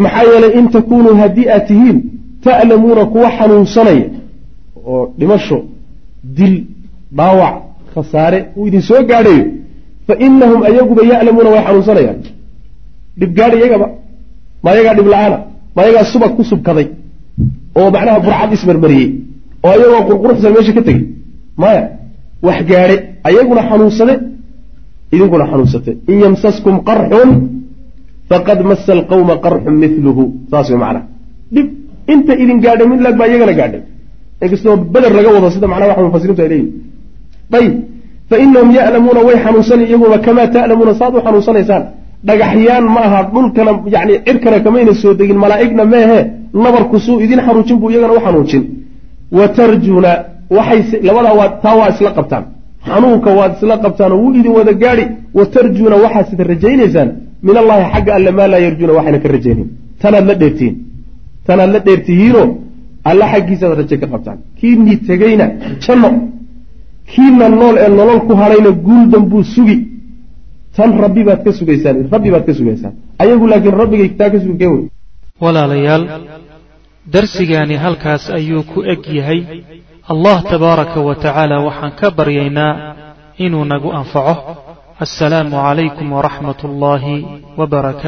Maxaa yeelay in takunuu haddii aad tihiin ta'lamuuna kuwa xanuunsanaya oo dhimasho dil dhaawac khasaare uu idin soo gaadhayo fa inahum ayaguba ya'lamuuna way xanuunsanayaan dhibgaadh iyagaba ma ayagaa dhib la'aana ma ayagaa subag ku subkaday oo macnaha burcad ismarmariyey oo ayagoo qurquruxsan meesha ka tegey maya wax gaadhe ayaguna xanuunsade idinkuna xanuunsate. In yamsaskum qarxun faqad masa alqawma qarxun miluhu saas way macnaha. Dhib inta idin gaadhay mid lag baa iyagana gaadhay. Inkastoo beder laga wado sida macnaha waxa mufasiriintu ay leeyihiin ayib fa inahum ya'lamuuna way xanuunsanay iyaguba kamaa ta'lamuuna saad u xanuunsanaysaan dhagaxyaan ma aha dhulkana yani cirkana kamayna soo degin malaa'igna meehe nabarku suu idin xanuujin buu iyagana u xanuujin. Wa tarjuuna waxay labadaa waa taa waa isla qabtaan. Xanuunka waad isla qabtaan wuu idin wada gaadhi. Wa tarjuuna sida rajaynaysaan min allahi xagga alle maa laa yarjuuna waxayna ka rajaynayn tanaad la dheertihiin tanaad la dheertihiinoo alla xaggiisaad raje ka qabtaan. Kiinii tegeyna janno. Kiina nool ee nolol ku hadhayna guuldan buu sugi tan rabbi baad ka sugaysaan rabbi baad ka sugaysaan. Ayagu laakiin rabbigay taa ka sugi kee wey. Walaalayaal darsigaani halkaas ayuu ku eg yahay. Allah tabaaraka wa tacaala waxaan ka baryaynaa inuu nagu anfaco. Assalaamu calaykum waraxmat ullaahi wbarakaatu